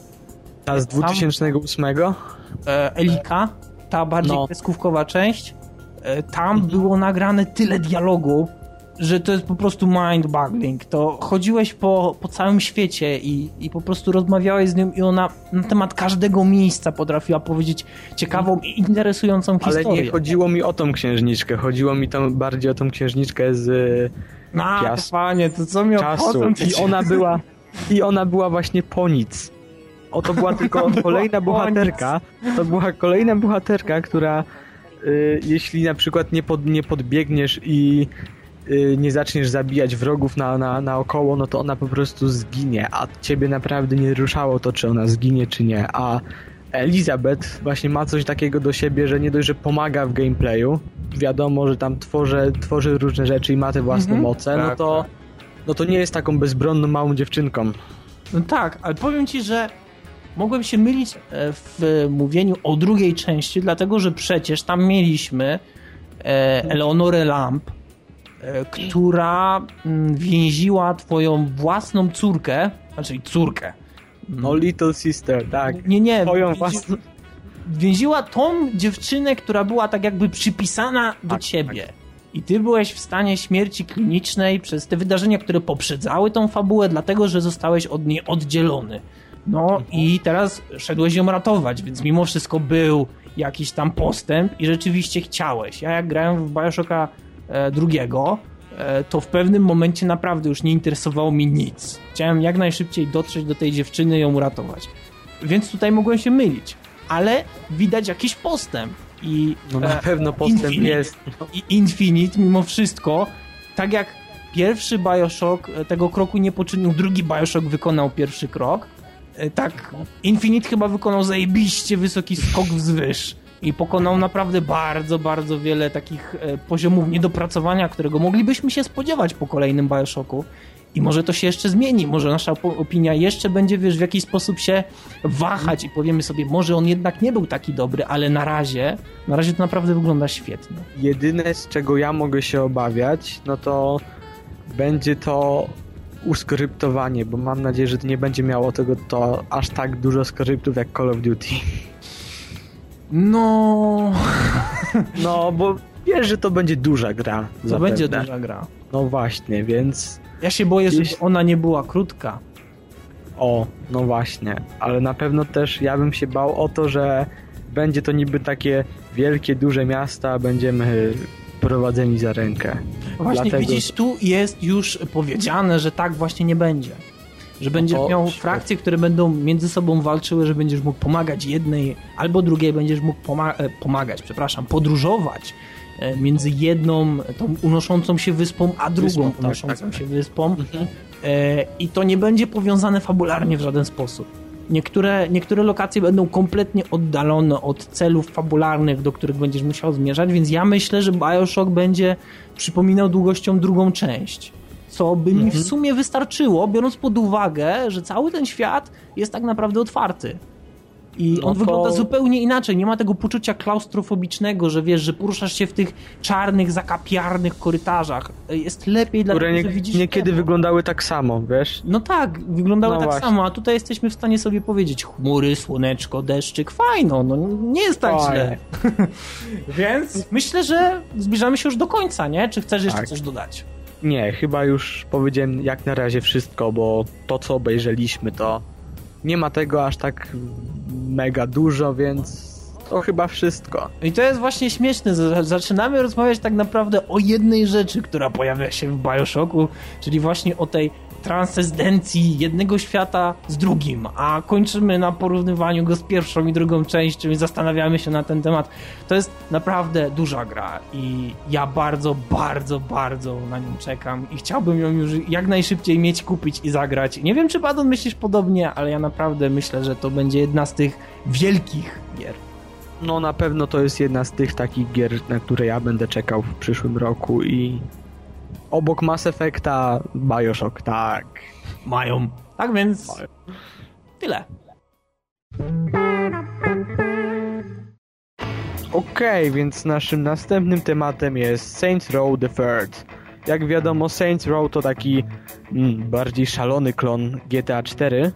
Ta z 2008? E, Elika, ta bardziej no. kreskówkowa część, tam mhm. było nagrane tyle dialogu, że to jest po prostu mind-boggling. To chodziłeś po, po całym świecie i, i po prostu rozmawiałeś z nią i ona na temat każdego miejsca potrafiła powiedzieć ciekawą i interesującą historię. Ale nie chodziło mi o tą księżniczkę, chodziło mi tam bardziej o tą księżniczkę z A, pias... panie, to co mi czasu. I ona była i ona była właśnie po nic. O, to była tylko kolejna bohaterka. To była kolejna bohaterka, która jeśli na przykład nie, pod, nie podbiegniesz i y, nie zaczniesz zabijać wrogów na, na, naokoło, no to ona po prostu zginie, a ciebie naprawdę nie ruszało to, czy ona zginie, czy nie. A Elizabeth właśnie ma coś takiego do siebie, że nie dość, że pomaga w gameplayu, wiadomo, że tam tworzy, tworzy różne rzeczy i ma te własne mhm. moce, no tak, to, tak. no to nie jest taką bezbronną małą dziewczynką. No tak, ale powiem ci, że mogłem się mylić e, w mówieniu o drugiej części, dlatego że przecież tam mieliśmy e, Eleonorę Lamp, e, która mm, więziła twoją własną córkę, znaczy córkę. No Little Sister, tak. Nie, nie. Twoją własną... Więziła tą dziewczynę, która była tak jakby przypisana do tak, ciebie. Tak. I ty byłeś w stanie śmierci klinicznej przez te wydarzenia, które poprzedzały tą fabułę, dlatego że zostałeś od niej oddzielony. No i teraz szedłeś ją ratować, więc mimo wszystko był jakiś tam postęp i rzeczywiście chciałeś. Ja jak grałem w Bioshocka e, drugiego, e, to w pewnym momencie naprawdę już nie interesowało mi nic. Chciałem jak najszybciej dotrzeć do tej dziewczyny i ją uratować. Więc tutaj mogłem się mylić. Ale widać jakiś postęp. I, no na e, pewno postęp Infinite, jest. I Infinite mimo wszystko, tak jak pierwszy Bioshock tego kroku nie poczynił, drugi Bioshock wykonał pierwszy krok. E, tak, Infinite chyba wykonał zajebiście wysoki skok wzwyż i pokonał naprawdę bardzo, bardzo wiele takich e, poziomów niedopracowania, którego moglibyśmy się spodziewać po kolejnym Bioshocku. I może to się jeszcze zmieni, może nasza opinia jeszcze będzie, wiesz, w jakiś sposób się wahać i powiemy sobie, może on jednak nie był taki dobry, ale na razie, na razie to naprawdę wygląda świetnie. Jedyne, z czego ja mogę się obawiać, no to będzie to uskryptowanie, bo mam nadzieję, że to nie będzie miało tego to aż tak dużo skryptów jak Call of Duty. No... No, bo wiesz, że to będzie duża gra. To zapewne. będzie duża gra. No właśnie, więc... Ja się boję, Jeśli... żeby ona nie była krótka. O, no właśnie, ale na pewno też ja bym się bał o to, że będzie to niby takie wielkie, duże miasta, będziemy prowadzeni za rękę. Właśnie Dlatego... widzisz, tu jest już powiedziane, że tak właśnie nie będzie. Że będziesz o, miał frakcje, które będą między sobą walczyły, że będziesz mógł pomagać jednej albo drugiej, będziesz mógł poma e, pomagać, przepraszam, podróżować e, między jedną, tą unoszącą się wyspą, a drugą wyspą, tak, unoszącą tak, tak, się wyspą. Mhm. E, I to nie będzie powiązane fabularnie w żaden sposób. Niektóre, niektóre lokacje będą kompletnie oddalone od celów fabularnych, do których będziesz musiał zmierzać, więc ja myślę, że Bioshock będzie przypominał długością drugą część. Co by mi w mhm. sumie wystarczyło, biorąc pod uwagę, że cały ten świat jest tak naprawdę otwarty. I no on to... wygląda zupełnie inaczej. Nie ma tego poczucia klaustrofobicznego, że wiesz, że poruszasz się w tych czarnych, zakapiarnych korytarzach. Jest lepiej dla Które nie, że widzisz niekiedy wyglądały tak samo, wiesz? No tak, wyglądały no tak właśnie. samo, a tutaj jesteśmy w stanie sobie powiedzieć chmury, słoneczko, deszczyk, fajno, no nie jest tak źle. Więc myślę, że zbliżamy się już do końca, nie? Czy chcesz jeszcze tak. coś dodać? Nie, chyba już powiedziałem jak na razie wszystko, bo to co obejrzeliśmy to nie ma tego aż tak mega dużo, więc to chyba wszystko. I to jest właśnie śmieszne. Zaczynamy rozmawiać tak naprawdę o jednej rzeczy, która pojawia się w Bioshocku, czyli właśnie o tej transcendencji jednego świata z drugim, a kończymy na porównywaniu go z pierwszą i drugą częścią i zastanawiamy się na ten temat. To jest naprawdę duża gra i ja bardzo, bardzo, bardzo na nią czekam i chciałbym ją już jak najszybciej mieć, kupić i zagrać. Nie wiem, czy Badon myślisz podobnie, ale ja naprawdę myślę, że to będzie jedna z tych wielkich gier. No na pewno to jest jedna z tych takich gier, na które ja będę czekał w przyszłym roku i obok Mass Effecta Bioshock, tak. Mają. Tak więc Mają. tyle. Okej, okay, więc naszym następnym tematem jest Saints Row the Third. Jak wiadomo, Saints Row to taki mm, bardziej szalony klon GTA 4,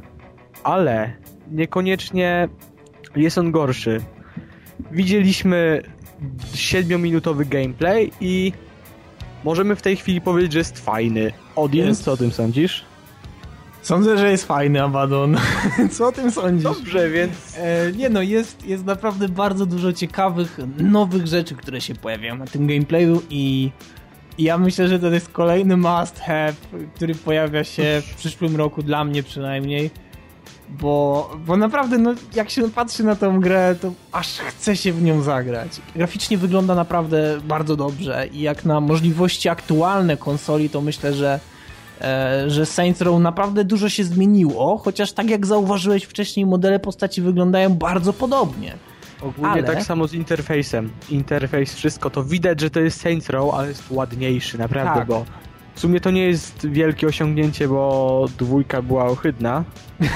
ale niekoniecznie jest on gorszy. Widzieliśmy 7-minutowy gameplay i możemy w tej chwili powiedzieć, że jest fajny. Odin, jest. co o tym sądzisz? Sądzę, że jest fajny Abaddon. Co o tym sądzisz? Dobrze, więc... E, nie no, jest, jest naprawdę bardzo dużo ciekawych, nowych rzeczy, które się pojawiają na tym gameplayu i ja myślę, że to jest kolejny must have, który pojawia się w przyszłym roku, dla mnie przynajmniej bo, bo naprawdę, no, jak się patrzy na tę grę, to aż chce się w nią zagrać. Graficznie wygląda naprawdę bardzo dobrze i jak na możliwości aktualne konsoli, to myślę, że, e, że Saints Row naprawdę dużo się zmieniło, chociaż tak jak zauważyłeś wcześniej, modele postaci wyglądają bardzo podobnie. Ogólnie ale... tak samo z interfejsem. Interfejs, wszystko to widać, że to jest Saints Row, ale jest ładniejszy, naprawdę, tak. bo w sumie to nie jest wielkie osiągnięcie, bo dwójka była ohydna.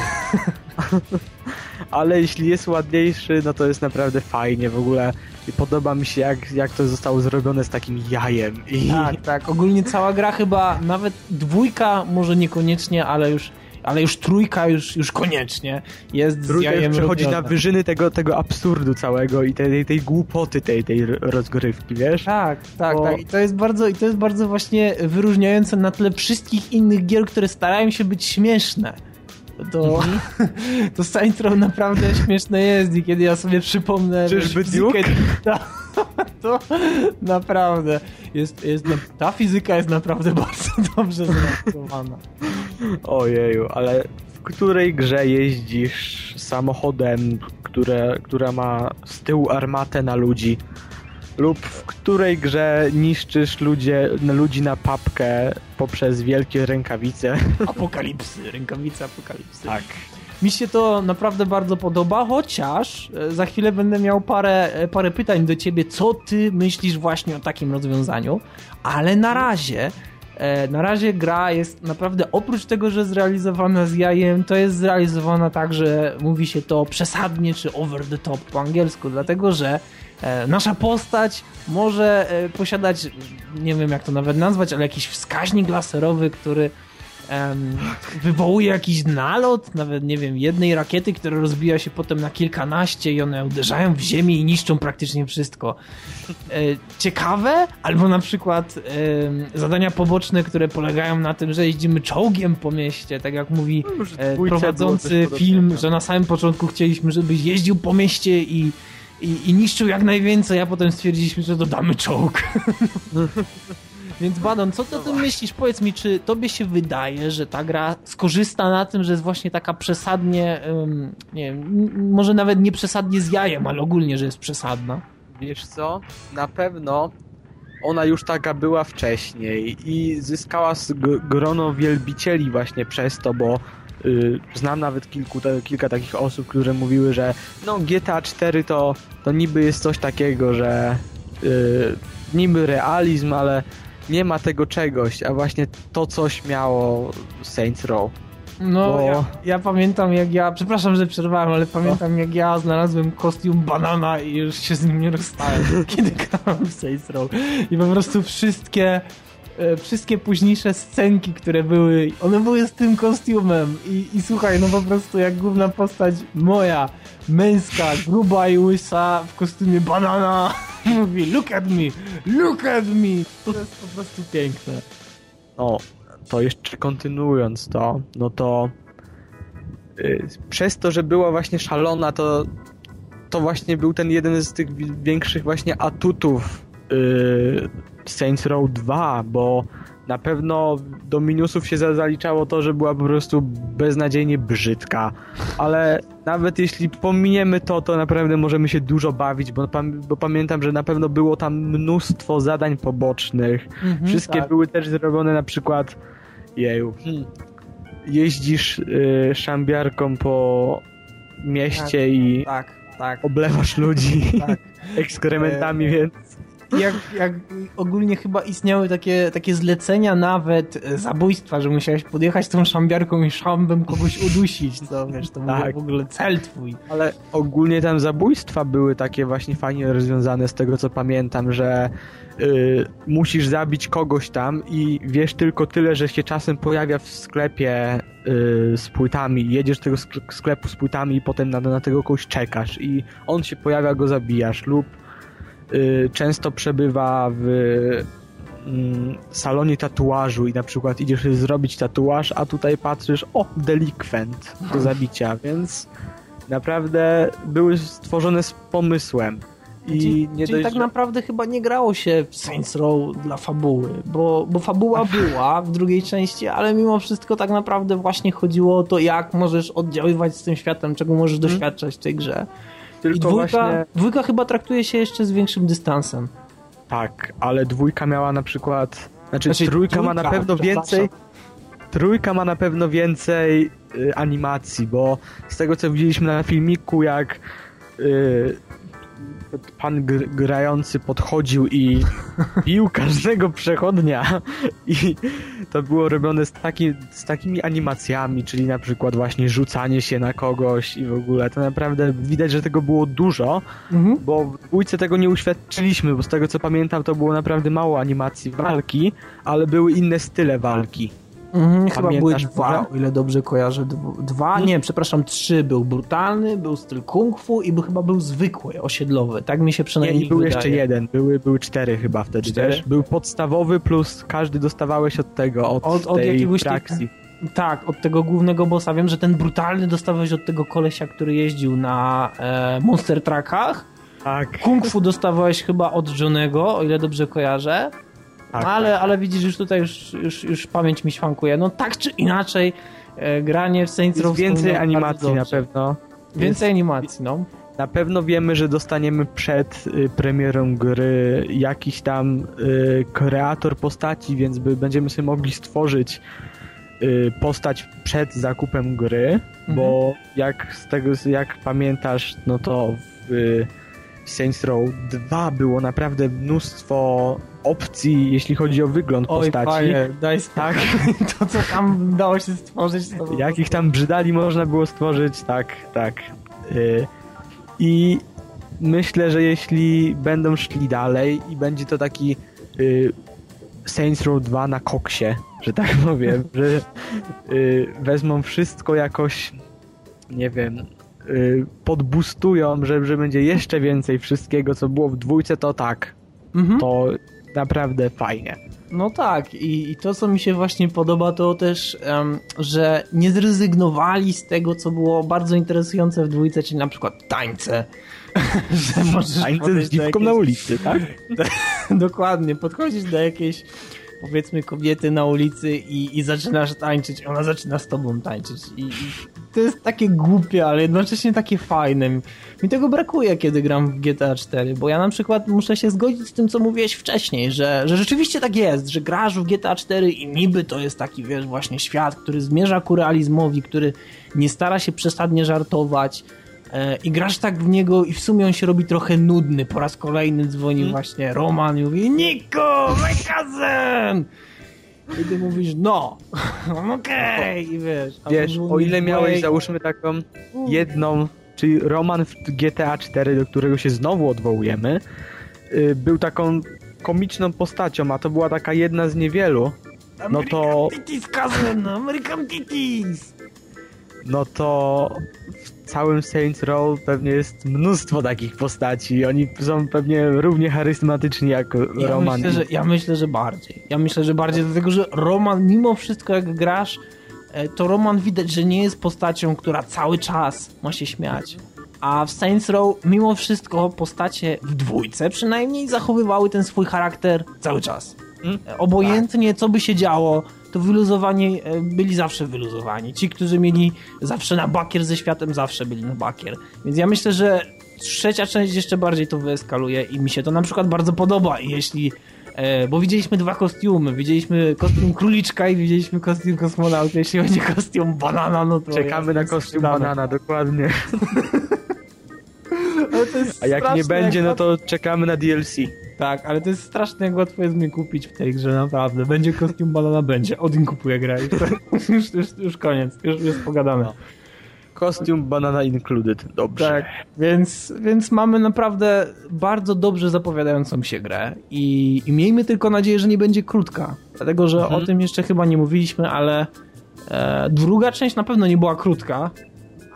Ale jeśli jest ładniejszy, no to jest naprawdę fajnie w ogóle. I podoba mi się, jak, jak to zostało zrobione z takim jajem. I... Tak, tak. Ogólnie cała gra chyba, nawet dwójka może niekoniecznie, ale już ale już trójka już, już koniecznie jest Trójka już przechodzi na wyżyny tego, tego absurdu całego i tej, tej, głupoty tej, tej rozgrywki, wiesz? Tak, tak, Bo... tak. I to jest bardzo, i to jest bardzo właśnie wyróżniające na tle wszystkich innych gier, które starają się być śmieszne to, mhm. to Saints Row naprawdę śmieszne jest i kiedy ja sobie przypomnę Czyżby fizykę, ta, to naprawdę jest, jest, ta fizyka jest naprawdę bardzo dobrze zrealizowana. Ojeju, ale w której grze jeździsz samochodem, które, która ma z tyłu armatę na ludzi lub w której grze niszczysz ludzie, ludzi na papkę poprzez wielkie rękawice. Apokalipsy, rękawice apokalipsy. Tak. Mi się to naprawdę bardzo podoba, chociaż e, za chwilę będę miał parę, e, parę pytań do ciebie, co ty myślisz właśnie o takim rozwiązaniu, ale na razie na razie gra jest naprawdę, oprócz tego, że zrealizowana z jajem, to jest zrealizowana tak, że mówi się to przesadnie czy over the top po angielsku, dlatego że nasza postać może posiadać, nie wiem jak to nawet nazwać, ale jakiś wskaźnik laserowy, który um, wywołuje jakiś nalot, nawet nie wiem, jednej rakiety, która rozbija się potem na kilkanaście i one uderzają w ziemię i niszczą praktycznie wszystko. E, ciekawe, albo na przykład e, zadania poboczne, które polegają na tym, że jeździmy czołgiem po mieście, tak jak mówi no, e, prowadzący film, że na samym początku chcieliśmy, żebyś jeździł po mieście i i, i niszczył jak najwięcej, a potem stwierdziliśmy, że dodamy czołg. Więc Badon, co ty o tym myślisz? Powiedz mi, czy tobie się wydaje, że ta gra skorzysta na tym, że jest właśnie taka przesadnie, nie wiem, może nawet nie przesadnie z jajem, ale ogólnie, że jest przesadna? Wiesz co? Na pewno ona już taka była wcześniej i zyskała grono wielbicieli właśnie przez to, bo y, znam nawet kilku, te, kilka takich osób, które mówiły, że no GTA 4 to, to niby jest coś takiego, że y, niby realizm, ale nie ma tego czegoś, a właśnie to coś miało Saints Row. No, Bo... ja, ja, pamiętam jak ja, przepraszam, że przerwałem, ale pamiętam jak ja znalazłem kostium banana i już się z nim nie rozstałem, kiedy grałem w Saints Row. I po prostu wszystkie wszystkie późniejsze scenki, które były, one były z tym kostiumem i, i słuchaj, no po prostu jak główna postać moja, męska, gruba i łysa w kostiumie banana mówi look at me, look at me. To jest po prostu piękne. No, to jeszcze kontynuując to, no to yy, przez to, że była właśnie szalona, to to właśnie był ten jeden z tych większych właśnie atutów yy, Saints Row 2, bo na pewno do minusów się zaliczało to, że była po prostu beznadziejnie brzydka, ale nawet jeśli pominiemy to, to naprawdę możemy się dużo bawić, bo, bo pamiętam, że na pewno było tam mnóstwo zadań pobocznych. Mhm, Wszystkie tak. były też zrobione na przykład jeju, hmm, jeździsz y, szambiarką po mieście tak, i tak, tak. oblewasz ludzi tak. ekskrementami, e, więc jak, jak ogólnie chyba istniały takie, takie zlecenia nawet e, zabójstwa, że musiałeś podjechać tą szambiarką i szambem kogoś udusić, co wiesz, to tak. był w ogóle cel twój. Ale ogólnie tam zabójstwa były takie właśnie fajnie rozwiązane z tego co pamiętam, że y, musisz zabić kogoś tam i wiesz tylko tyle, że się czasem pojawia w sklepie y, z płytami, jedziesz do tego sklepu z płytami i potem na, na tego kogoś czekasz i on się pojawia, go zabijasz lub często przebywa w mm, salonie tatuażu i na przykład idziesz zrobić tatuaż, a tutaj patrzysz, o, delikwent do zabicia, więc naprawdę były stworzone z pomysłem. I czyli, nie czyli dość, tak naprawdę chyba nie grało się w Saints Row dla fabuły, bo, bo fabuła była w drugiej części, ale mimo wszystko tak naprawdę właśnie chodziło o to, jak możesz oddziaływać z tym światem, czego możesz hmm. doświadczać w tej grze. Tylko I dwójka, właśnie... dwójka chyba traktuje się jeszcze z większym dystansem. Tak, ale dwójka miała na przykład... Znaczy, znaczy trójka, trójka, ma na pewno więcej... Trójka ma na pewno więcej y, animacji, bo z tego co widzieliśmy na filmiku, jak y, pan gr grający podchodził i bił każdego przechodnia i to było robione z, taki, z takimi animacjami, czyli na przykład właśnie rzucanie się na kogoś i w ogóle to naprawdę widać, że tego było dużo, mhm. bo w dwójce tego nie uświadczyliśmy, bo z tego co pamiętam to było naprawdę mało animacji walki, ale były inne style walki. Mhm, chyba były dwa, o ile dobrze kojarzę. Dwa, hmm. nie, przepraszam, trzy. Był brutalny, był styl kung fu i był, chyba był zwykły, osiedlowy. Tak mi się przynajmniej nie, był wydaje. jeszcze jeden. Były, były cztery chyba wtedy cztery? też. Był podstawowy plus każdy dostawałeś od tego, od, od, od tej jakiegoś frakcji. Tak, od tego głównego bossa. Wiem, że ten brutalny dostawałeś od tego kolesia, który jeździł na e, Monster Truckach. Tak. Kung Fu dostawałeś chyba od Johnego, o ile dobrze kojarzę. Tak, ale, tak. ale widzisz, już tutaj już, już, już pamięć mi świankuje. No tak czy inaczej, e, granie w Saints Row więcej animacji na pewno. Więcej jest, animacji, no. Na pewno wiemy, że dostaniemy przed y, premierą gry jakiś tam y, kreator postaci, więc by, będziemy sobie mogli stworzyć y, postać przed zakupem gry, mhm. bo jak z tego, jak pamiętasz, no to w Saints Row 2 było naprawdę mnóstwo opcji, jeśli chodzi o wygląd Oj, postaci. Fire, daj tak. to, co tam dało się stworzyć. To Jakich tam brzydali można było stworzyć, tak, tak. Y, I myślę, że jeśli będą szli dalej i będzie to taki y, Saints Row 2 na koksie, że tak powiem, że y, wezmą wszystko jakoś, nie wiem, podbustują, że, że będzie jeszcze więcej wszystkiego, co było w dwójce, to tak. Mhm. To naprawdę fajnie. No tak, I, i, to co mi się właśnie podoba, to też, um, że nie zrezygnowali z tego, co było bardzo interesujące w dwójce, czyli na przykład tańce. że możesz tańce z dziwką jakieś... na ulicy, tak? Dokładnie, podchodzisz do jakiejś powiedzmy kobiety na ulicy i, i zaczynasz tańczyć, ona zaczyna z tobą tańczyć i, i to jest takie głupie, ale jednocześnie takie fajne. Mi tego brakuje, kiedy gram w GTA 4, bo ja na przykład muszę się zgodzić z tym, co mówiłeś wcześniej, że, że rzeczywiście tak jest, że grasz w GTA 4 i niby to jest taki, wiesz, właśnie świat, który zmierza ku realizmowi, który nie stara się przesadnie żartować, e, i grasz tak w niego i w sumie on się robi trochę nudny. Po raz kolejny dzwoni hmm. właśnie Roman i mówi Niko, my cousin! I ty mówisz, no, okej, okay. i wiesz. Wiesz, o ile miałeś, załóżmy taką jedną, czyli Roman w GTA 4, do którego się znowu odwołujemy, yy, był taką komiczną postacią, a to była taka jedna z niewielu, no to... American Titties, cousin, American Titties! No to całym Saints Row pewnie jest mnóstwo takich postaci. Oni są pewnie równie charyzmatyczni jak ja Roman. Myślę, że, ja myślę, że bardziej. Ja myślę, że bardziej dlatego, że Roman mimo wszystko jak grasz, e, to Roman widać, że nie jest postacią, która cały czas ma się śmiać. A w Saints Row mimo wszystko postacie w dwójce przynajmniej zachowywały ten swój charakter cały czas. Hmm? Obojętnie co by się działo, to wyluzowani e, byli zawsze wyluzowani. Ci, którzy mieli zawsze na bakier ze światem, zawsze byli na bakier. Więc ja myślę, że trzecia część jeszcze bardziej to wyeskaluje i mi się to na przykład bardzo podoba. Jeśli e, bo widzieliśmy dwa kostiumy. Widzieliśmy kostium króliczka i widzieliśmy kostium kosmonauty. Jeśli będzie kostium banana, no to. Czekamy na kostium banana, dokładnie. A jak nie będzie, no to czekamy na DLC. Tak, ale to jest straszne, jak łatwo jest mnie kupić w tej grze, naprawdę. Będzie kostium banana, będzie. Odin kupuje grę i już, już, już koniec, już jest pogadane. No. Kostium banana included, dobrze. Tak, więc, więc mamy naprawdę bardzo dobrze zapowiadającą się grę i, i miejmy tylko nadzieję, że nie będzie krótka, dlatego, że mhm. o tym jeszcze chyba nie mówiliśmy, ale e, druga część na pewno nie była krótka,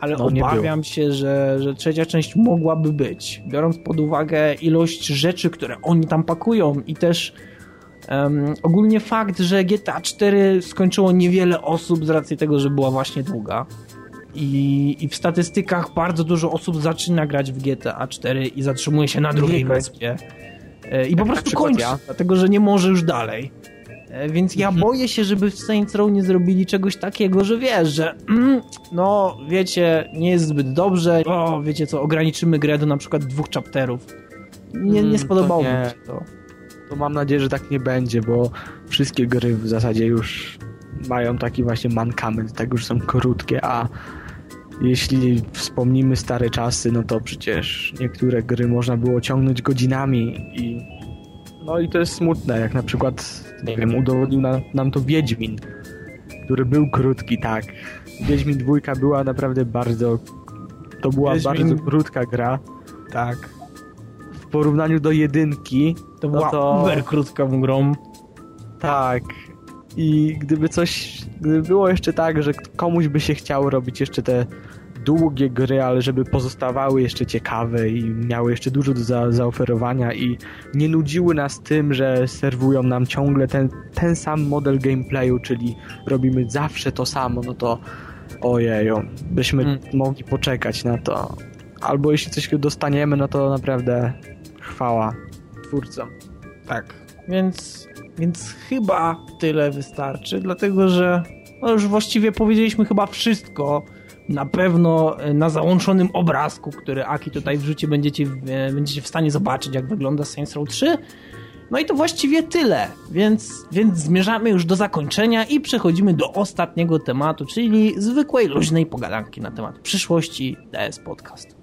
ale no, obawiam się, że, że trzecia część mogłaby być. Biorąc pod uwagę ilość rzeczy, które oni tam pakują i też um, ogólnie fakt, że GTA 4 skończyło niewiele osób z racji tego, że była właśnie długa. I, I w statystykach bardzo dużo osób zaczyna grać w GTA 4 i zatrzymuje się na drugiej wyspie. E, I po prostu kończy, ja. dlatego że nie może już dalej. E, więc ja mhm. boję się, żeby w Saints Row nie zrobili czegoś takiego, że wiesz, że mm, no wiecie, nie jest zbyt dobrze, o wiecie co, ograniczymy grę do na przykład dwóch chapterów. Nie, nie mm, spodobało mi się to. To mam nadzieję, że tak nie będzie, bo wszystkie gry w zasadzie już mają taki właśnie mankament, tak już są krótkie, a jeśli wspomnimy stare czasy, no to przecież niektóre gry można było ciągnąć godzinami i no i to jest smutne, jak na przykład, nie wiem, udowodnił na, nam to Wiedźmin, który był krótki, tak. Wiedźmin dwójka była naprawdę bardzo, to była Wiedźmin... bardzo krótka gra. Tak. W porównaniu do jedynki, to no była to... uber krótką grą. Tak. I gdyby coś, gdyby było jeszcze tak, że komuś by się chciało robić jeszcze te długie gry, ale żeby pozostawały jeszcze ciekawe i miały jeszcze dużo do za, zaoferowania i nie nudziły nas tym, że serwują nam ciągle ten, ten sam model gameplayu, czyli robimy zawsze to samo, no to ojeju, byśmy hmm. mogli poczekać na to. Albo jeśli coś dostaniemy, no to naprawdę chwała twórcom. Tak, więc, więc chyba tyle wystarczy, dlatego że no już właściwie powiedzieliśmy chyba wszystko, na pewno na załączonym obrazku, który Aki tutaj wrzuci, będziecie, będziecie w stanie zobaczyć, jak wygląda Saints Row 3. No i to właściwie tyle, więc, więc zmierzamy już do zakończenia i przechodzimy do ostatniego tematu, czyli zwykłej, luźnej pogadanki na temat przyszłości DS Podcast.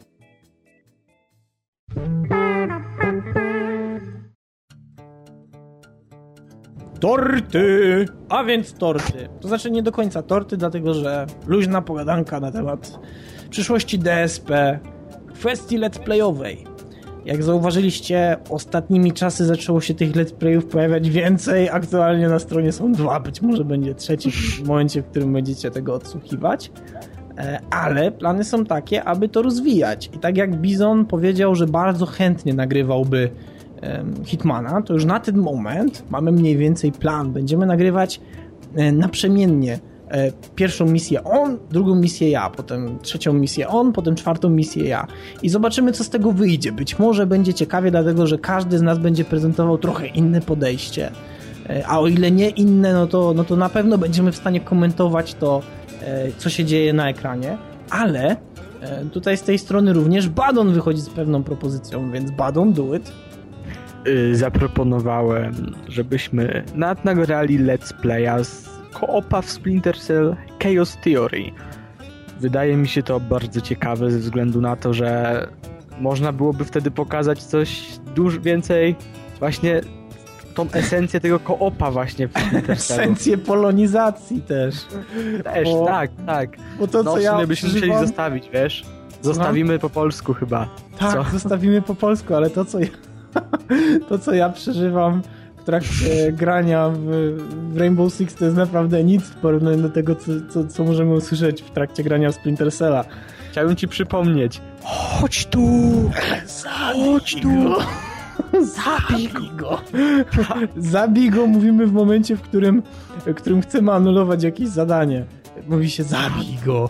Torty! A więc torty. To znaczy nie do końca torty, dlatego że luźna pogadanka na temat przyszłości DSP, kwestii let's playowej. Jak zauważyliście, ostatnimi czasy zaczęło się tych let's playów pojawiać więcej. Aktualnie na stronie są dwa, być może będzie trzeci w momencie, w którym będziecie tego odsłuchiwać. E, ale plany są takie, aby to rozwijać. I tak jak Bizon powiedział, że bardzo chętnie nagrywałby Hitmana, to już na ten moment mamy mniej więcej plan. Będziemy nagrywać e, naprzemiennie e, pierwszą misję on, drugą misję ja, potem trzecią misję on, potem czwartą misję ja. I zobaczymy, co z tego wyjdzie. Być może będzie ciekawie, dlatego że każdy z nas będzie prezentował trochę inne podejście. E, a o ile nie inne, no to, no to na pewno będziemy w stanie komentować to, co się dzieje na ekranie. Ale tutaj z tej strony również Badon wychodzi z pewną propozycją, więc Badon, do it. Y, zaproponowałem, żebyśmy nagrali let's playa z koopa w Splinter Cell Chaos Theory. Wydaje mi się to bardzo ciekawe ze względu na to, że można byłoby wtedy pokazać coś dużo więcej właśnie tą esencję tego koopa właśnie w Esencję polonizacji też. Też, bo, tak, tak. Bo to, no, co ja byśmy musieli zostawić, wiesz? Zostawimy po polsku chyba. Tak, co? zostawimy po polsku, ale to, co ja to, co ja przeżywam w trakcie grania w, w, Rainbow Six, to jest naprawdę nic w porównaniu do tego, co, co, co możemy usłyszeć w trakcie grania w Splinter Cella. Chciałbym ci przypomnieć. Chodź tu! Chodź tu! Zabij go! Zabij go mówimy w momencie, w którym, w którym chcemy anulować jakieś zadanie. Mówi się zabij go.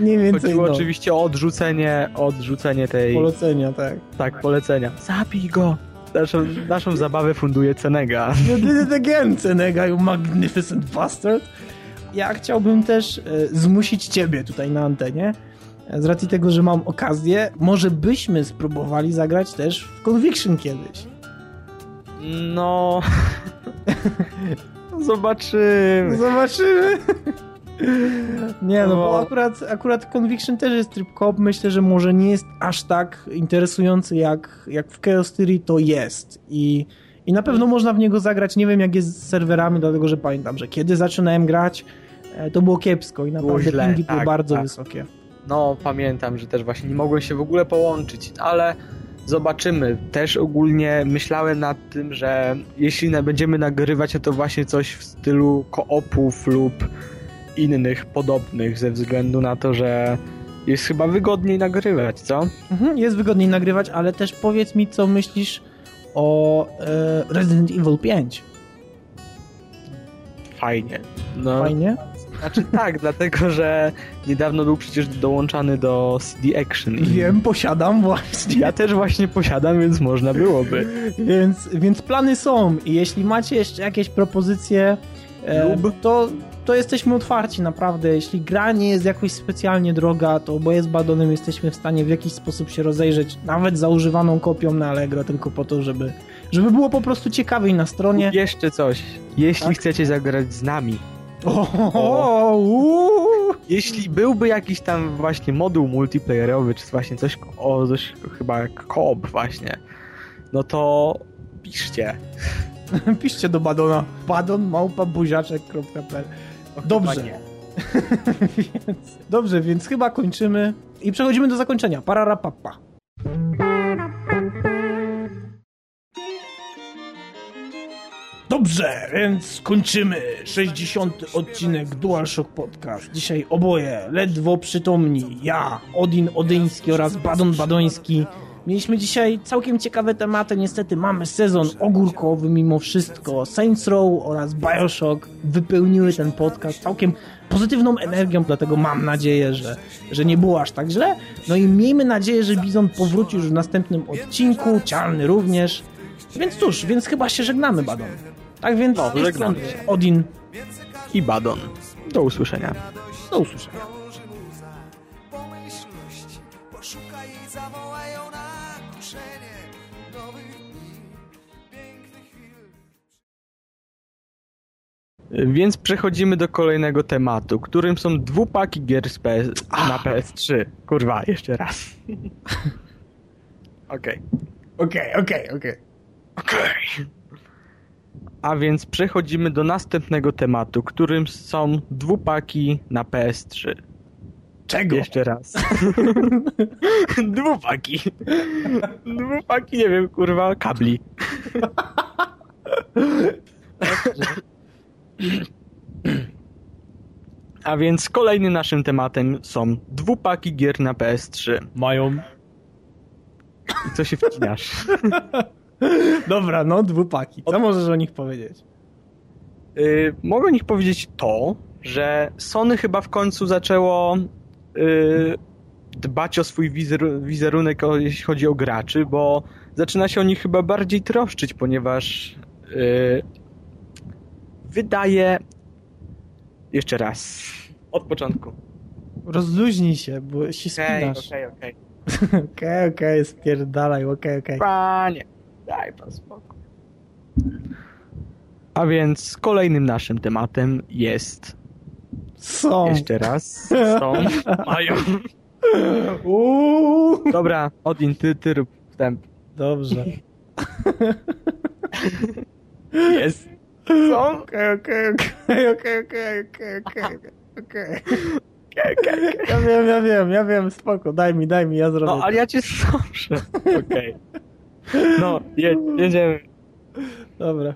Nie więcej. Chodziło no. oczywiście o odrzucenie, odrzucenie tej... Polecenia, tak. Tak, polecenia. Zabij go! Naszą, naszą zabawę funduje Cenega. You did it again, Cenega, you magnificent bastard. Ja chciałbym też e, zmusić ciebie tutaj na antenie, e, z racji tego, że mam okazję, może byśmy spróbowali zagrać też w Conviction kiedyś. No... Zobaczymy. Zobaczymy. Nie, no bo akurat, akurat Conviction też jest tryb cop. Myślę, że może nie jest aż tak interesujący jak, jak w Chaos Theory to jest. I, I na pewno można w niego zagrać. Nie wiem jak jest z serwerami, dlatego że pamiętam, że kiedy zaczynałem grać, e, to było kiepsko i naprawdę było pingi tak, były bardzo tak. wysokie. No, pamiętam, że też właśnie nie mogłem się w ogóle połączyć, ale zobaczymy. Też ogólnie myślałem nad tym, że jeśli będziemy nagrywać, to właśnie coś w stylu koopów lub innych podobnych ze względu na to, że jest chyba wygodniej nagrywać, co? Mhm, jest wygodniej nagrywać, ale też powiedz mi, co myślisz o e, Resident Evil 5. Fajnie. No, Fajnie? Znaczy tak, dlatego że niedawno był przecież dołączany do CD Action. I... Wiem, posiadam właśnie. Ja też właśnie posiadam, więc można byłoby. więc, więc plany są i jeśli macie jeszcze jakieś propozycje, to to jesteśmy otwarci naprawdę. Jeśli gra nie jest jakoś specjalnie droga, to oboje z Badonem jesteśmy w stanie w jakiś sposób się rozejrzeć, nawet za używaną kopią na Allegro, tylko po to, żeby, żeby było po prostu ciekawiej na stronie. Jeszcze coś. Jeśli tak? chcecie zagrać z nami, o, Jeśli byłby jakiś tam właśnie moduł multiplayerowy, czy właśnie coś, o, coś chyba jak koop właśnie, no to piszcie. piszcie do Badona. Badon małpa buziaczek.pl Dobrze. więc, dobrze, więc chyba kończymy i przechodzimy do zakończenia. Pararapapa. Dobrze, więc kończymy 60. odcinek DualShock Podcast. Dzisiaj oboje ledwo przytomni. Ja, Odin Odyński oraz Badon Badoński Mieliśmy dzisiaj całkiem ciekawe tematy. Niestety mamy sezon ogórkowy mimo wszystko. Saints Row oraz Bioshock wypełniły ten podcast całkiem pozytywną energią, dlatego mam nadzieję, że, że nie było aż tak źle. No i miejmy nadzieję, że Bizon powróci już w następnym odcinku, Cialny również. Więc cóż, więc chyba się żegnamy, Badon. Tak więc no, żegnamy się. Odin i Badon. Do usłyszenia. Do usłyszenia. Więc przechodzimy do kolejnego tematu, którym są dwupaki gier z PS na PS3. Kurwa, jeszcze raz. Okej. Okej, okej, okej. Okej. A więc przechodzimy do następnego tematu, którym są dwupaki na PS3. Czego? Jeszcze raz. dwupaki. Dwupaki, nie wiem, kurwa, kabli. A więc kolejnym naszym tematem są dwupaki gier na PS3. Mają. I co się wcinasz? Dobra, no dwupaki. Co możesz o nich powiedzieć? Yy, mogę o nich powiedzieć to, że Sony chyba w końcu zaczęło yy, dbać o swój wizeru wizerunek, jeśli chodzi o graczy, bo zaczyna się o nich chyba bardziej troszczyć, ponieważ yy, wydaje... Jeszcze raz. Od początku. Rozluźnij się, bo się spinasz. okej, okej. Okej, okej, spierdalaj, okej, okej. Panie, daj pan spokój. A więc kolejnym naszym tematem jest Są. Jeszcze raz. Są. Mają. Uuu. Dobra, Odin, ty, ty rób wstęp. Dobrze. Jest. Są. Okej, okej, okej, okej, okej, okej, okej, okej. Okej, okej, okej. Ja wiem, ja wiem, ja wiem, spoko, daj mi, daj mi, ja zrobię. No, ale ja cię słyszę. Okej. No, je, jedziemy. Dobra.